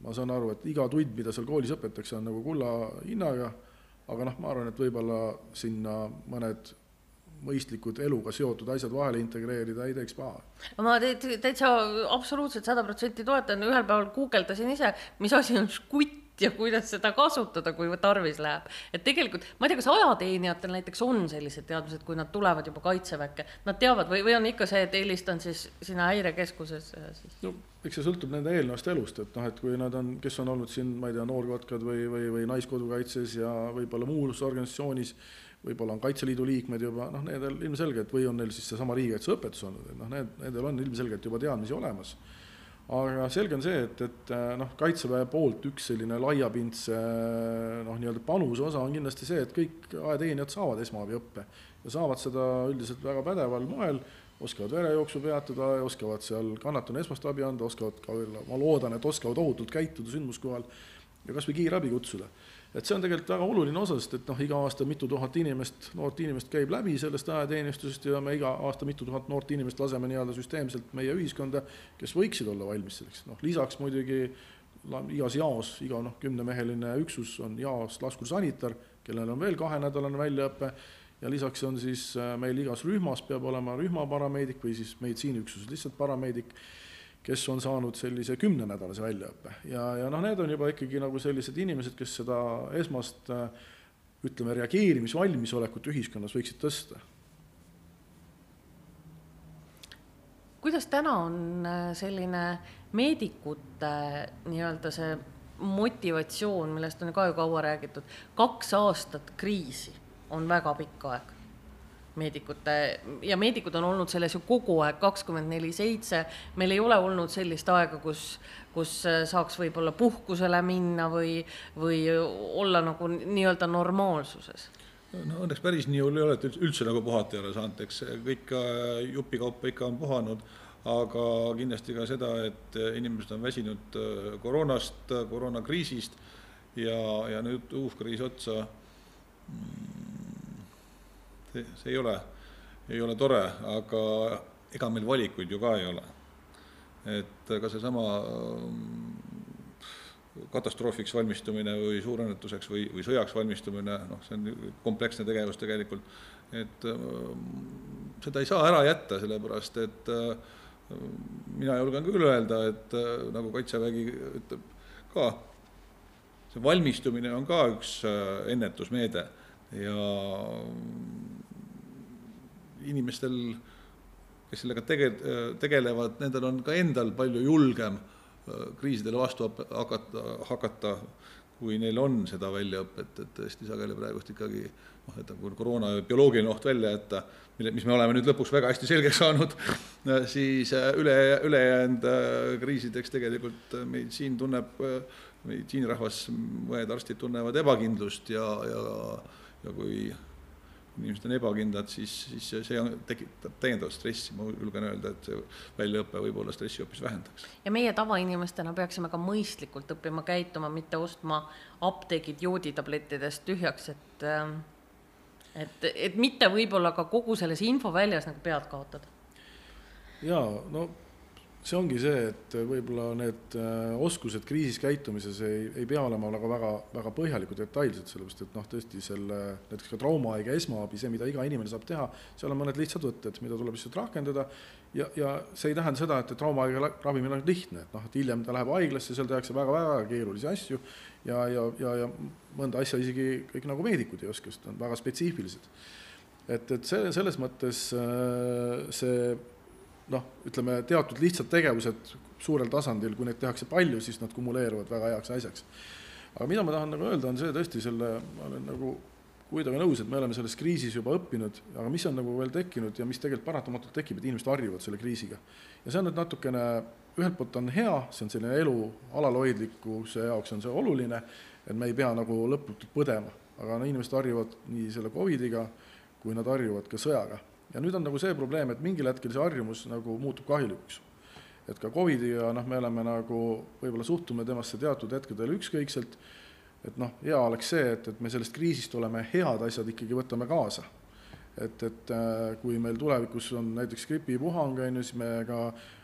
[SPEAKER 2] ma saan aru, et iga tund, mida seal koolis õpetatakse, on nagu kulla hinnaga, aga noh, ma arvan, et võib-olla sinna mõned mõistlikud eluga seotud asjad vahele integreerida ei teeks paha.
[SPEAKER 1] ma täitsa absoluutselt sada protsenti toetan, ühel päeval guugeldasin ise, mis asi on žgutt ja kuidas seda kasutada, kui tarvis läheb. et tegelikult ma ei tea, kas ajateenijatel näiteks on sellised teadmised, kui nad tulevad juba kaitseväkke, nad teavad või, või on ikka see, et helistan siis sinna häirekeskusesse siis?
[SPEAKER 2] no eks see sõltub nende eelnevast elust, et noh, et kui nad on, kes on olnud siin, ma ei tea, noorkotkad või, või, või Naiskodukaitses ja võib-olla muus organisatsioonis võib-olla on Kaitseliidu liikmed juba, noh, nendel ilmselgelt või on neil siis seesama riigikaitseõpetus olnud, et noh, need, nendel on ilmselgelt juba teadmisi olemas. aga selge on see, et, et noh, Kaitseväe poolt üks selline laiapindse noh, nii-öelda panuse osa on kindlasti see, et kõik ajateenijad saavad esmaabiõppe ja saavad seda üldiselt väga pädeval moel, oskavad verejooksu peatada, oskavad seal kannatanu esmast abi anda, oskavad ka, ma loodan, et oskavad ohutult käituda sündmuskohal ja kas või kiirabi kutsuda. Et see on tegelikult väga oluline osa, sest et noh, iga aasta mitu tuhat inimest, noort inimest käib läbi sellest ajateenistusest ja me iga aasta mitu tuhat noort inimest laseme nii-öelda süsteemselt meie ühiskonda, kes võiksid olla valmis selleks, noh lisaks muidugi igas jaos, iga noh, kümnemeheline üksus on jaos laskursanitar, kellel on veel kahenädalane väljaõpe ja lisaks on siis äh, meil igas rühmas peab olema rühmaparameedik või siis meditsiiniüksuses lihtsalt parameedik kes on saanud sellise kümnenädalase väljaõppe ja, ja noh, need on juba ikkagi nagu sellised inimesed, kes seda esmast ütleme, reageerimisvalmisolekut ühiskonnas võiksid tõsta.
[SPEAKER 1] kuidas täna on äh, selline meedikute nii-öelda see motivatsioon, millest on ka ju kaua räägitud, kaks aastat kriisi on väga pikk aeg. Meedikute ja meedikud on olnud selles ju kogu aeg kakskümmend neli seitse. meil ei ole olnud sellist aega, kus, kus saaks võib-olla puhkusele minna või, või olla nagu nii-öelda normaalsuses.
[SPEAKER 3] No õnneks päris nii hull ei ole, et üldse nagu puhata ei ole saanud, eks kõik jupikaupa ikka on puhanud, aga kindlasti ka seda, et inimesed on väsinud äh, koroonast, koroonakriisist ja, ja nüüd uus kriis otsa. Mm, see, see ei ole, ei ole tore, aga ega meil valikuid ju ka ei ole. et ka seesama katastroofiks valmistumine või suurõnnetuseks või, või sõjaks valmistumine, noh, see on kompleksne tegevus tegelikult, et seda ei saa ära jätta, sellepärast et mina julgen küll öelda, et nagu Kaitsevägi ütleb ka, see valmistumine on ka üks ennetusmeede ja inimestel, kes sellega tege-, tegelevad, nendel on ka endal palju julgem kriisidele vastu hakata, hakata, kui neil on seda väljaõpet, et tõesti sageli praegust ikkagi noh, et kui koroona bioloogiline oht välja jätta, mille, mis me oleme nüüd lõpuks väga hästi selgeks saanud, siis üle, ülejäänud kriisideks tegelikult meditsiin tunneb, meditsiinirahvas, mõned arstid tunnevad ebakindlust ja, ja, ja kui inimesed on ebakindlad, siis, siis see on, tekitab täiendavat stressi, ma julgen öelda, et see väljaõpe võib-olla stressi hoopis vähendaks.
[SPEAKER 1] ja meie tavainimestena peaksime ka mõistlikult õppima käituma, mitte ostma apteegid jooditablettidest tühjaks, et et, et mitte võib-olla ka kogu selles infoväljas nagu pead kaotada.
[SPEAKER 2] jaa, no see ongi see, et võib-olla need äh, oskused kriisis käitumises ei, ei pea olema nagu väga, väga põhjalikud, detailsed, sellepärast et noh, tõesti selle näiteks ka traumahaige esmaabi, see, mida iga inimene saab teha, seal on mõned lihtsad võtted, mida tuleb lihtsalt rakendada ja, ja see ei tähenda seda, et, et traumahaige ravimine on lihtne, et noh, et hiljem ta läheb haiglasse, seal tehakse väga-väga keerulisi asju ja, ja, ja, ja mõnda asja isegi kõik nagu meedikud ei oska, sest on väga spetsiifilised. et, et see, selles mõttes äh, see noh, ütleme teatud lihtsad tegevused suurel tasandil, kui neid tehakse palju, siis nad kumuleeruvad väga heaks asjaks. aga mida ma tahan nagu öelda, on see tõesti selle, ma olen nagu kuidagi nõus, et me oleme selles kriisis juba õppinud, aga mis on nagu veel tekkinud ja mis tegelikult paratamatult tekib, et inimesed harjuvad selle kriisiga. ja see on nüüd natukene, ühelt poolt on hea, see on selline elu alalhoidlikkuse jaoks on see oluline, et me ei pea nagu lõputult põdema, aga no inimesed harjuvad nii selle Covidiga, kui nad harjuvad ka sõjaga ja nüüd on nagu see probleem, et mingil hetkel see harjumus nagu muutub kahjulikuks. et ka Covidiga noh, me oleme nagu võib-olla suhtume temasse teatud hetkedel ükskõikselt, et noh, hea oleks see, et, et me sellest kriisist oleme head asjad ikkagi võtame kaasa. et, et äh, kui meil tulevikus on näiteks gripipuhang, on ju, siis me ka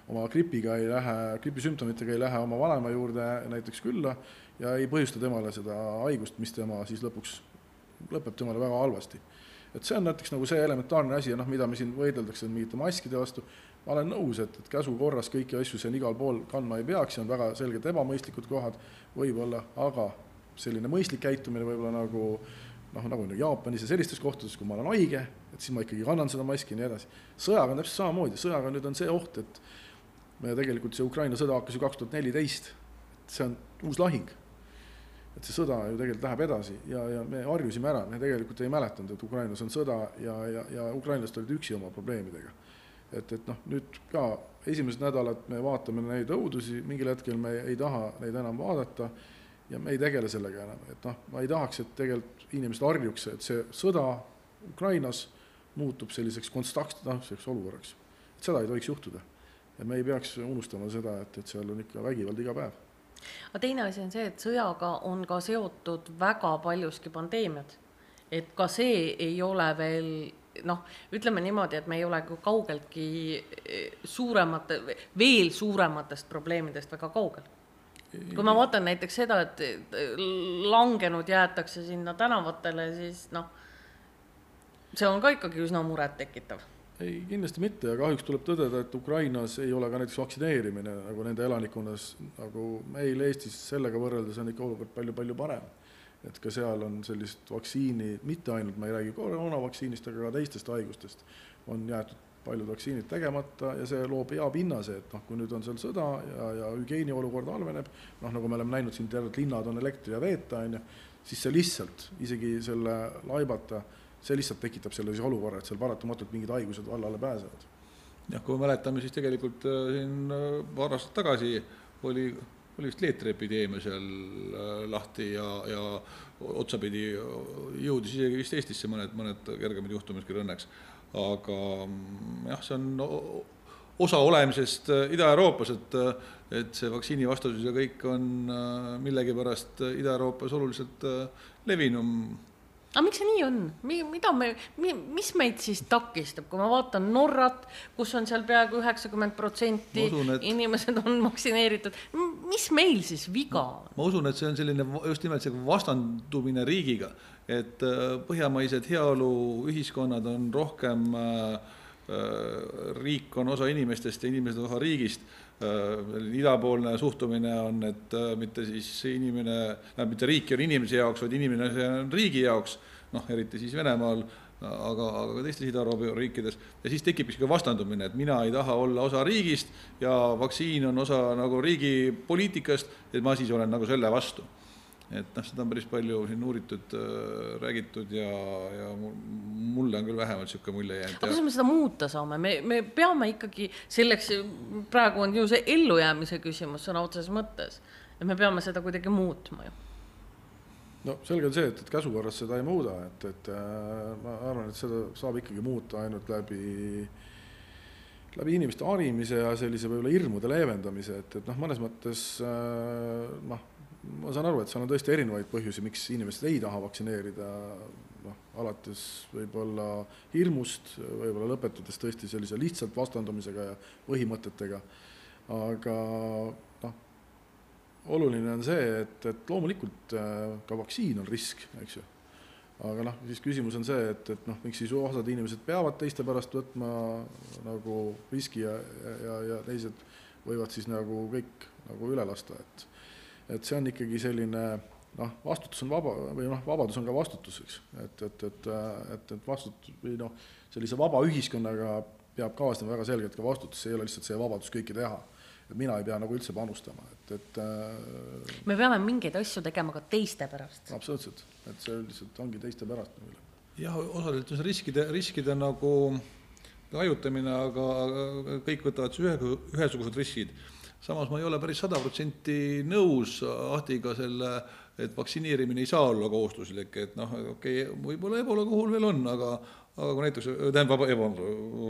[SPEAKER 2] oma gripiga ei lähe, gripisümptomitega ei lähe oma vanema juurde näiteks külla ja ei põhjusta temale seda haigust, mis tema siis lõpuks lõpeb temale väga halvasti et see on näiteks nagu see elementaarne asi ja noh, mida me siin võideldakse mingite maskide vastu, ma olen nõus, et, et käsu korras kõiki asju siin igal pool kandma ei peaks ja on väga selgelt ebamõistlikud kohad võib-olla, aga selline mõistlik käitumine võib-olla nagu noh, nagu Jaapanis ja sellistes kohtades, kui ma olen haige, et siis ma ikkagi kannan seda maski ja nii edasi. sõjaga on täpselt samamoodi, sõjaga nüüd on see oht, et me tegelikult see Ukraina sõda hakkas ju kaks tuhat neliteist, see on uus lahing et see sõda ju tegelikult läheb edasi ja, ja me harjusime ära, me tegelikult ei mäletanud, et Ukrainas on sõda ja, ja, ja ukrainlased olid üksi oma probleemidega. et, et noh, nüüd ka esimesed nädalad me vaatame neid õudusi, mingil hetkel me ei taha neid enam vaadata ja me ei tegele sellega enam, et noh, ma ei tahaks, et tegelikult inimesed harjuks, et see sõda Ukrainas muutub selliseks konstantsseks olukorraks. et seda ei tohiks juhtuda. ja me ei peaks unustama seda, et, et seal on ikka vägivald iga päev
[SPEAKER 1] aga teine asi on see, et sõjaga on ka seotud väga paljuski pandeemiad. et ka see ei ole veel noh, ütleme niimoodi, et me ei ole kaugeltki eh, suuremate, veel suurematest probleemidest väga kaugel. kui ma vaatan näiteks seda, et langenud jäetakse sinna tänavatele, siis noh, see on ka ikkagi üsna murettekitav
[SPEAKER 2] ei, kindlasti mitte ja kahjuks tuleb tõdeda, et Ukrainas ei ole ka näiteks vaktsineerimine nagu nende elanikkonnas nagu meil Eestis sellega võrreldes on ikka olukord palju-palju parem. et ka seal on sellist vaktsiini, mitte ainult, ma ei räägi koroonavaktsiinist, aga ka teistest haigustest, on jäetud paljud vaktsiinid tegemata ja see loob hea pinnase, et noh, kui nüüd on seal sõda ja, ja hügieeniolukord halveneb, noh, nagu me oleme näinud siin terved linnad on elektri ja veeta, on ju, siis see lihtsalt isegi selle laibata see lihtsalt tekitab sellise olukorra, et seal paratamatult mingid haigused vallale pääsevad.
[SPEAKER 3] jah, kui me mäletame, siis tegelikult äh, siin äh, paar aastat tagasi oli, oli vist leetriepideemia seal äh, lahti ja, ja otsapidi jõudis isegi vist Eestisse mõned, mõned kergemad juhtumid küll õnneks. aga mm, jah, see on osa olemisest Ida-Euroopas, et, et see vaktsiinivastasus ja kõik on millegipärast Ida-Euroopas oluliselt levinum
[SPEAKER 1] aga miks see nii on, mida me, mis meid siis takistab, kui ma vaatan Norrat, kus on seal peaaegu üheksakümmend protsenti inimesed on vaktsineeritud, mis meil siis viga on?
[SPEAKER 3] ma usun, et see on selline just nimelt see vastandumine riigiga, et äh, põhjamaised heaoluühiskonnad on rohkem äh, äh, riik on osa inimestest ja inimesed on osa riigist idapoolne suhtumine on, et mitte siis inimene, mitte riik ei ole inimese jaoks, vaid inimene on riigi jaoks, noh, eriti siis Venemaal, aga, aga ka teistes Ida-Euroopa riikides, ja siis tekib niisugune vastandumine, et mina ei taha olla osa riigist ja vaktsiin on osa nagu riigi poliitikast, et ma siis olen nagu selle vastu et noh, seda on päris palju siin uuritud äh,, räägitud ja, ja mulle on küll vähemalt niisugune mulje jäänud.
[SPEAKER 1] aga kuidas me seda muuta saame, me, me peame ikkagi selleks, praegu on ju see ellujäämise küsimus sõna otseses mõttes, et me peame seda kuidagi muutma ju
[SPEAKER 2] no selge on see, et, et käsu korras seda ei muuda, et, et äh, ma arvan, et seda saab ikkagi muuta ainult läbi läbi inimeste harimise ja sellise võib-olla hirmude leevendamise, et, et noh, mõnes mõttes äh, noh, ma saan aru, et seal on tõesti erinevaid põhjusi, miks inimesed ei taha vaktsineerida, noh, alates võib-olla hirmust, võib-olla lõpetades tõesti sellise lihtsalt vastandumisega ja põhimõtetega, aga noh, oluline on see, et, et loomulikult äh, ka vaktsiin on risk, eks ju. aga noh, siis küsimus on see, et, et noh, miks siis osad inimesed peavad teiste pärast võtma nagu riski ja, ja, ja teised võivad siis nagu kõik nagu üle lasta, et et see on ikkagi selline noh, vastutus on vaba või noh, vabadus on ka vastutus, eks, et, et, et, et, et vastutus või noh, sellise vaba ühiskonnaga peab kaasnema väga selgelt ka vastutus, see ei ole lihtsalt see vabadus kõike teha. et mina ei pea nagu üldse panustama, et, et äh,
[SPEAKER 1] me peame mingeid asju tegema ka teiste pärast.
[SPEAKER 2] absoluutselt, et see üldiselt ongi teiste pärast nagu.
[SPEAKER 3] jah, osaliselt on see riskide, riskide nagu hajutamine, aga kõik võtavad ühe, ühesugused riskid samas ma ei ole päris sada protsenti nõus Ahtiga selle, et vaktsineerimine ei saa olla kohustuslik, et noh, okei okay,, võib-olla ebola puhul veel on, aga aga kui näiteks, tähendab,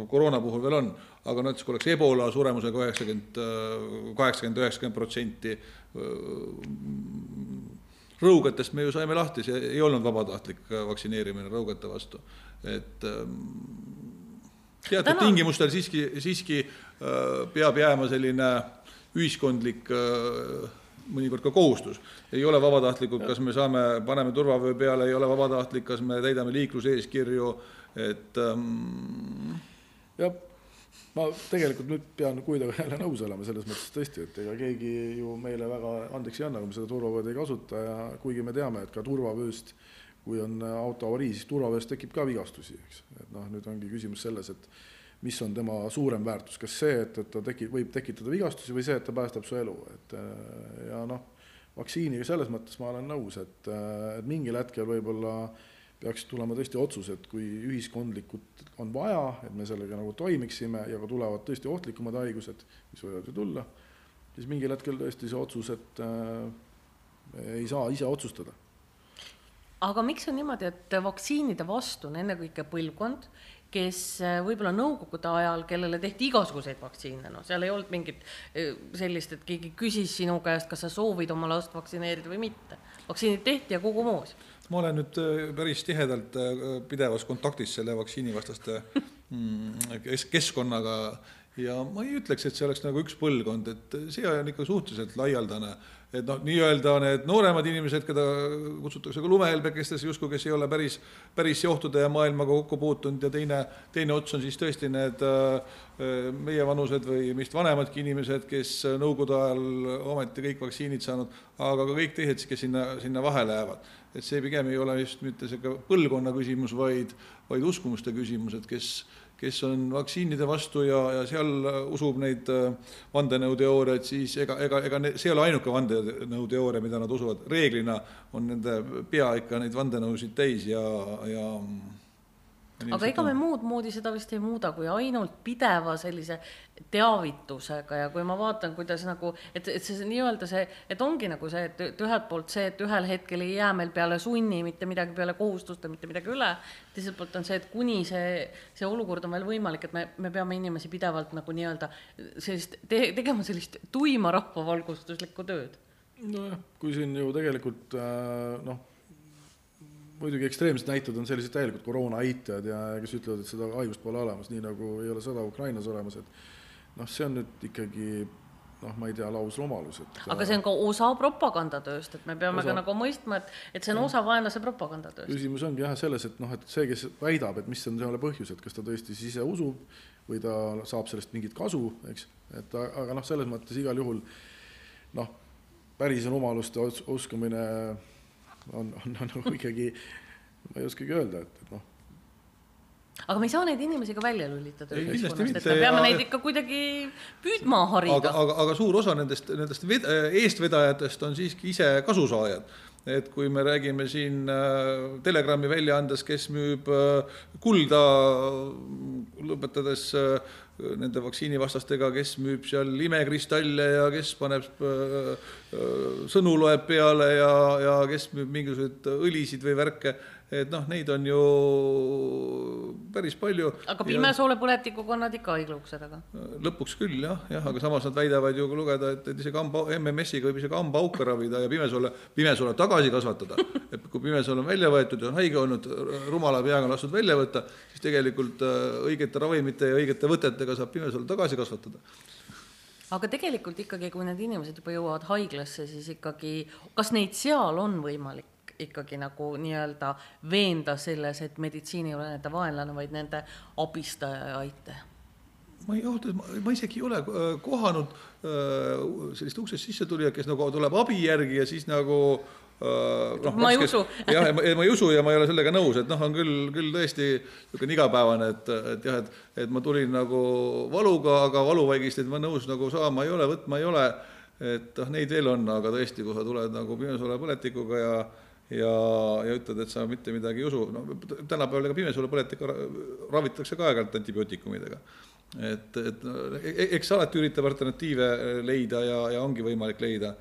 [SPEAKER 3] koroona puhul veel on, aga näiteks kui oleks ebola suremusega üheksakümmend, kaheksakümmend, üheksakümmend protsenti, rõugetest me ju saime lahti, see ei olnud vabatahtlik vaktsineerimine rõugete vastu, et teatud Täna... tingimustel siiski, siiski peab jääma selline ühiskondlik äh, mõnikord ka kohustus. ei ole vabatahtlikud, kas me saame, paneme turvavöö peale, ei ole vabatahtlik, kas me täidame liikluseeskirju, et ähm....
[SPEAKER 2] jah, ma tegelikult nüüd pean kuidagi jälle nõus olema selles mõttes tõesti, et ega keegi ju meile väga andeks ei anna, kui me seda turvavööd ei kasuta ja kuigi me teame, et ka turvavööst, kui on auto avarii, siis turvavööst tekib ka vigastusi, eks, et noh, nüüd ongi küsimus selles, et mis on tema suurem väärtus, kas see, et, et ta tekib, võib tekitada vigastusi või see, et ta päästab su elu, et äh, ja noh, vaktsiiniga selles mõttes ma olen nõus, et, äh, et mingil hetkel võib-olla peaks tulema tõesti otsus, et kui ühiskondlikult on vaja, et me sellega nagu toimiksime ja ka tulevad tõesti ohtlikumad haigused, mis võivad ju tulla, siis mingil hetkel tõesti see otsus, et äh, ei saa ise otsustada.
[SPEAKER 1] Aga miks on niimoodi, et vaktsiinide vastu on ennekõike põlvkond, kes äh, võib-olla nõukogude ajal, kellele tehti igasuguseid vaktsiine, noh, seal ei olnud mingit äh, sellist, et keegi küsis sinu käest, kas sa soovid oma last vaktsineerida või mitte. vaktsiinid tehti ja kogu moos.
[SPEAKER 3] ma olen nüüd äh, päris tihedalt pidevas kontaktis selle vaktsiinivastaste mm, keskkonnaga ja ma ei ütleks, et see oleks nagu üks põlvkond, et see on ikka suhteliselt laialdane et noh, nii-öelda need nooremad inimesed, keda kutsutakse ka lumehelbekestesse justkui, kes ei ole päris, päris ohtude ja maailmaga kokku puutunud ja teine, teine ots on siis tõesti need äh, meievanused või meist vanemadki inimesed, kes nõukogude ajal ometi kõik vaktsiinid saanud, aga ka kõik teised, kes sinna, sinna vahele jäävad. et see pigem ei ole just mitte niisugune põlvkonna küsimus, vaid, vaid uskumuste küsimus, et kes kes on vaktsiinide vastu ja, ja seal usub neid äh, vandenõuteooriaid, siis ega, ega, ega see ei ole ainuke vandenõuteooria, mida nad usuvad, reeglina on nende pea ikka neid vandenõusid täis ja, ja
[SPEAKER 1] aga ega me muud moodi seda vist ei muuda, kui ainult pideva sellise teavitusega ja kui ma vaatan, kuidas nagu, et, et see nii-öelda see, et ongi nagu see, et, et ühelt poolt see, et ühel hetkel ei jää meil peale sunni mitte midagi, peale kohustuste mitte midagi üle, teiselt poolt on see, et kuni see, see olukord on veel võimalik, et me, me peame inimesi pidevalt nagu nii-öelda sellist te,, tegema sellist tuima rahvavalgustuslikku tööd.
[SPEAKER 2] nojah, kui siin ju tegelikult äh, noh muidugi ekstreemsed näited on sellised täielikud koroona eitajad ja kes ütlevad, et seda haigust pole olemas, nii nagu ei ole sõda Ukrainas olemas, et noh, see on nüüd ikkagi noh, ma ei tea, lausrumalus, et
[SPEAKER 1] aga see on ka osa propagandatööst, et me peame osa... ka nagu mõistma, et, et see on osa vaenlase propagandatööst.
[SPEAKER 2] küsimus ongi jah selles, et noh, et see, kes väidab, et mis on selle põhjus, et kas ta tõesti siis ise usub või ta saab sellest mingit kasu, eks, et aga noh, selles mõttes igal juhul noh, päris rumaluste uskumine on, on, on nagu ikkagi, ma ei oskagi öelda, et, et noh.
[SPEAKER 1] Aga me ei saa neid inimesi ka välja lülitada ühiskonnast, et me peame ja... neid ikka kuidagi püüdma harida.
[SPEAKER 3] aga, aga, aga suur osa nendest, nendest ved, eestvedajatest on siiski ise kasusaajad. Et kui me räägime siin äh, Telegrami väljaandes, kes müüb äh, kulda, lõpetades äh, nende vaktsiinivastastega, kes müüb seal imekristalle ja kes paneb sõnu loeb peale ja, ja kes müüb mingisuguseid õlisid või värke et noh, neid on ju päris palju.
[SPEAKER 1] aga pimesoolepõletikuga on nad ikka haiglaukse taga?
[SPEAKER 3] lõpuks küll jah, jah, aga samas nad väidavad ju lugeda, et, et isegi hamba, MMS-iga võib isegi hambaauke ravida ja pimesoole, pimesoole tagasi kasvatada. et kui pimesool on välja võetud ja on haige olnud, rumala peaga lastud välja võtta, siis tegelikult äh, õigete ravimite ja õigete võtetega saab pimesoole tagasi kasvatada
[SPEAKER 1] aga tegelikult ikkagi, kui need inimesed juba jõuavad haiglasse, siis ikkagi, kas neid seal on võimalik ikkagi nagu nii-öelda veenda selles, et meditsiin ei ole nende vaenlane, vaid nende abistaja ja aitaja?
[SPEAKER 3] ma ei, öeldes ma isegi ei ole äh, kohanud äh, sellist uksest sissetulijat, kes nagu tuleb abi järgi ja siis nagu
[SPEAKER 1] Uh, no, ma ei usu.
[SPEAKER 3] jah, ma, ei usu ja ma ei ole sellega nõus, et noh, on küll, küll tõesti niisugune igapäevane, et, et jah, et, et ma tulin nagu valuga, aga valuvaigisteid ma nõus nagu saama ei ole, võtma ei ole. et noh, neid veel on, aga tõesti, kui sa tuled nagu pimesoole põletikuga ja ja, ja ütled, et sa mitte midagi ei usu, no tänapäeval ega pimesuulepõletikku ravitakse ka aeg-ajalt antibiootikumidega. et, et e-, eks alati üritab alternatiive leida ja, ja ongi võimalik leida,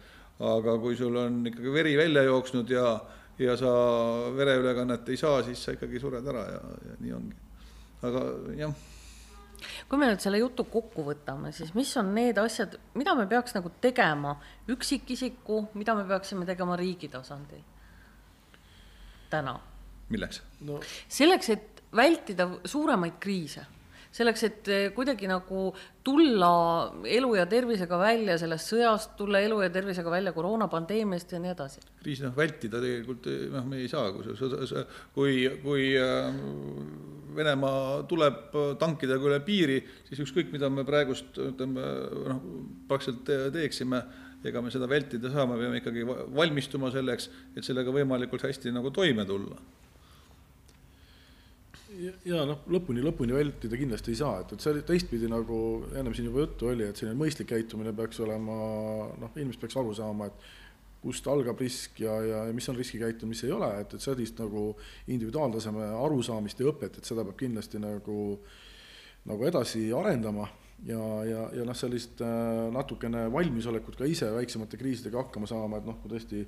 [SPEAKER 3] aga kui sul on ikkagi veri välja jooksnud ja, ja sa vereülekannet ei saa, siis sa ikkagi sured ära ja, ja nii ongi. aga jah
[SPEAKER 1] kui me nüüd selle jutu kokku võtame, siis mis on need asjad, mida me peaks nagu tegema üksikisiku, mida me peaksime tegema riigi tasandil? Täna?
[SPEAKER 3] milleks
[SPEAKER 1] no.? selleks, et vältida suuremaid kriise selleks, et eh, kuidagi nagu tulla elu ja tervisega välja sellest sõjast, tulla elu ja tervisega välja koroonapandeemiast ja nii edasi.
[SPEAKER 3] kriisi noh, vältida tegelikult eh, noh, me ei saa, kui see, kui, kui äh, Venemaa tuleb tankidega üle piiri, siis ükskõik, mida me praegust ütleme noh, praktiliselt teeksime ega me seda vältida saa, me peame ikkagi valmistuma selleks, et sellega võimalikult hästi nagu toime tulla.
[SPEAKER 2] ja, ja noh, lõpuni, lõpuni vältida kindlasti ei saa, et, et see teistpidi nagu ennem siin juba juttu oli, et selline mõistlik käitumine peaks olema noh, inimesed peaks aru saama, et kust algab risk ja, ja, ja mis on riskikäitumine, mis ei ole, et, et sellist nagu individuaaltaseme arusaamist ja õpet, et seda peab kindlasti nagu, nagu edasi arendama ja, ja, ja noh, sellist äh, natukene valmisolekut ka ise väiksemate kriisidega hakkama saama, et noh, kui tõesti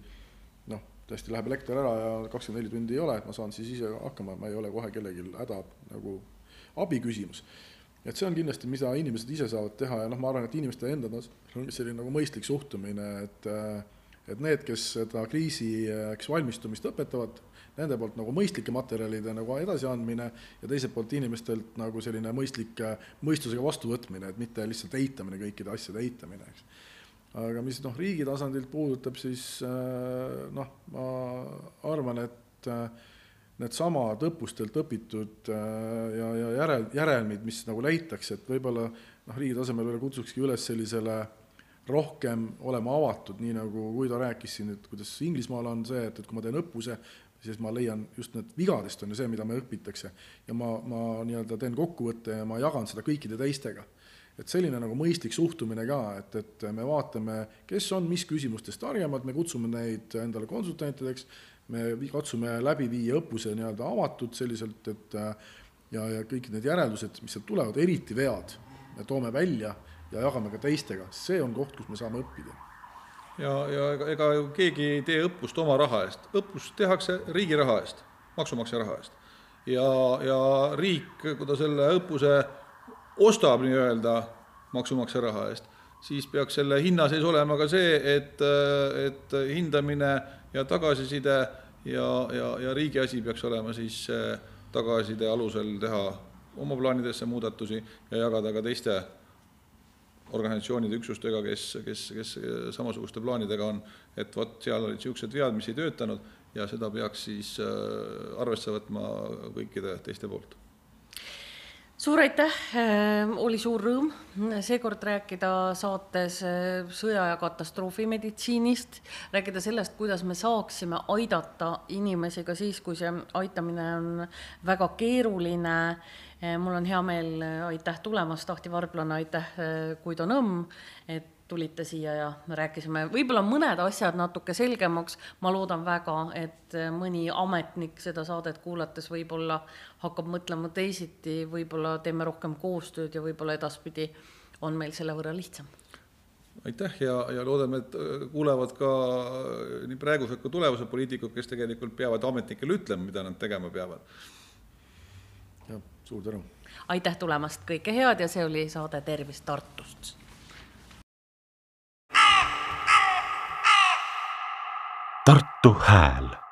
[SPEAKER 2] noh, tõesti läheb elekter ära ja kakskümmend neli tundi ei ole, et ma saan siis ise hakkama, ma ei ole kohe kellelgi häda nagu abi küsimus. et see on kindlasti, mida inimesed ise saavad teha ja noh, ma arvan, et inimeste enda on selline nagu mõistlik suhtumine, et et need, kes seda kriisiks valmistumist õpetavad, nende poolt nagu mõistlike materjalide nagu edasiandmine ja teiselt poolt inimestelt nagu selline mõistlik mõistusega vastuvõtmine, et mitte lihtsalt eitamine, kõikide asjade eitamine, eks. aga mis noh, riigi tasandilt puudutab, siis äh, noh, ma arvan, et äh, needsamad õppustelt õpitud äh, ja, ja järel, järelmid, mis nagu leitakse, et võib-olla noh, riigi tasemel veel kutsukski üles sellisele rohkem olema avatud, nii nagu Guido rääkis siin, et kuidas Inglismaal on see, et, et kui ma teen õppuse, siis ma leian just need vigadest on ju see, mida me õpitakse. ja ma, ma nii-öelda teen kokkuvõtte ja ma jagan seda kõikide teistega. et selline nagu mõistlik suhtumine ka, et, et me vaatame, kes on mis küsimustes targemad, me kutsume neid endale konsultantideks, me katsume läbi viia õppuse nii-öelda avatud selliselt, et ja, ja kõik need järeldused, mis sealt tulevad, eriti vead, me toome välja ja jagame ka teistega, see on koht, kus me saame õppida
[SPEAKER 3] ja, ja ega, ju keegi ei tee õppust oma raha eest, õppust tehakse riigi raha eest, maksumaksja raha eest. ja, ja riik, kui ta selle õppuse ostab nii-öelda maksumaksja raha eest, siis peaks selle hinna sees olema ka see, et, et hindamine ja tagasiside ja, ja, ja riigi asi peaks olema siis tagasiside alusel teha oma plaanidesse muudatusi ja jagada ka teiste organisatsioonide üksustega, kes, kes, kes samasuguste plaanidega on, et vot seal olid niisugused vead, mis ei töötanud ja seda peaks siis arvesse võtma kõikide teiste poolt
[SPEAKER 1] suur aitäh, äh, oli suur rõõm seekord rääkida saates äh, sõja ja katastroofimeditsiinist, rääkida sellest, kuidas me saaksime aidata inimesi ka siis, kui see aitamine on väga keeruline. Äh, mul on hea meel, aitäh tulemast, Ahti Varblane, aitäh, Guido Nõmm, et tulite siia ja rääkisime võib-olla mõned asjad natuke selgemaks. ma loodan väga, et mõni ametnik seda saadet kuulates võib-olla hakkab mõtlema teisiti, võib-olla teeme rohkem koostööd ja võib-olla edaspidi on meil selle võrra lihtsam.
[SPEAKER 3] aitäh ja, ja loodame, et kuulevad ka nii praegused kui tulevased poliitikud, kes tegelikult peavad ametnikele ütlema, mida nad tegema peavad.
[SPEAKER 2] Suur tänu.
[SPEAKER 1] aitäh tulemast, kõike head ja see oli saade Tervist Tartust.
[SPEAKER 4] Tartu Hääl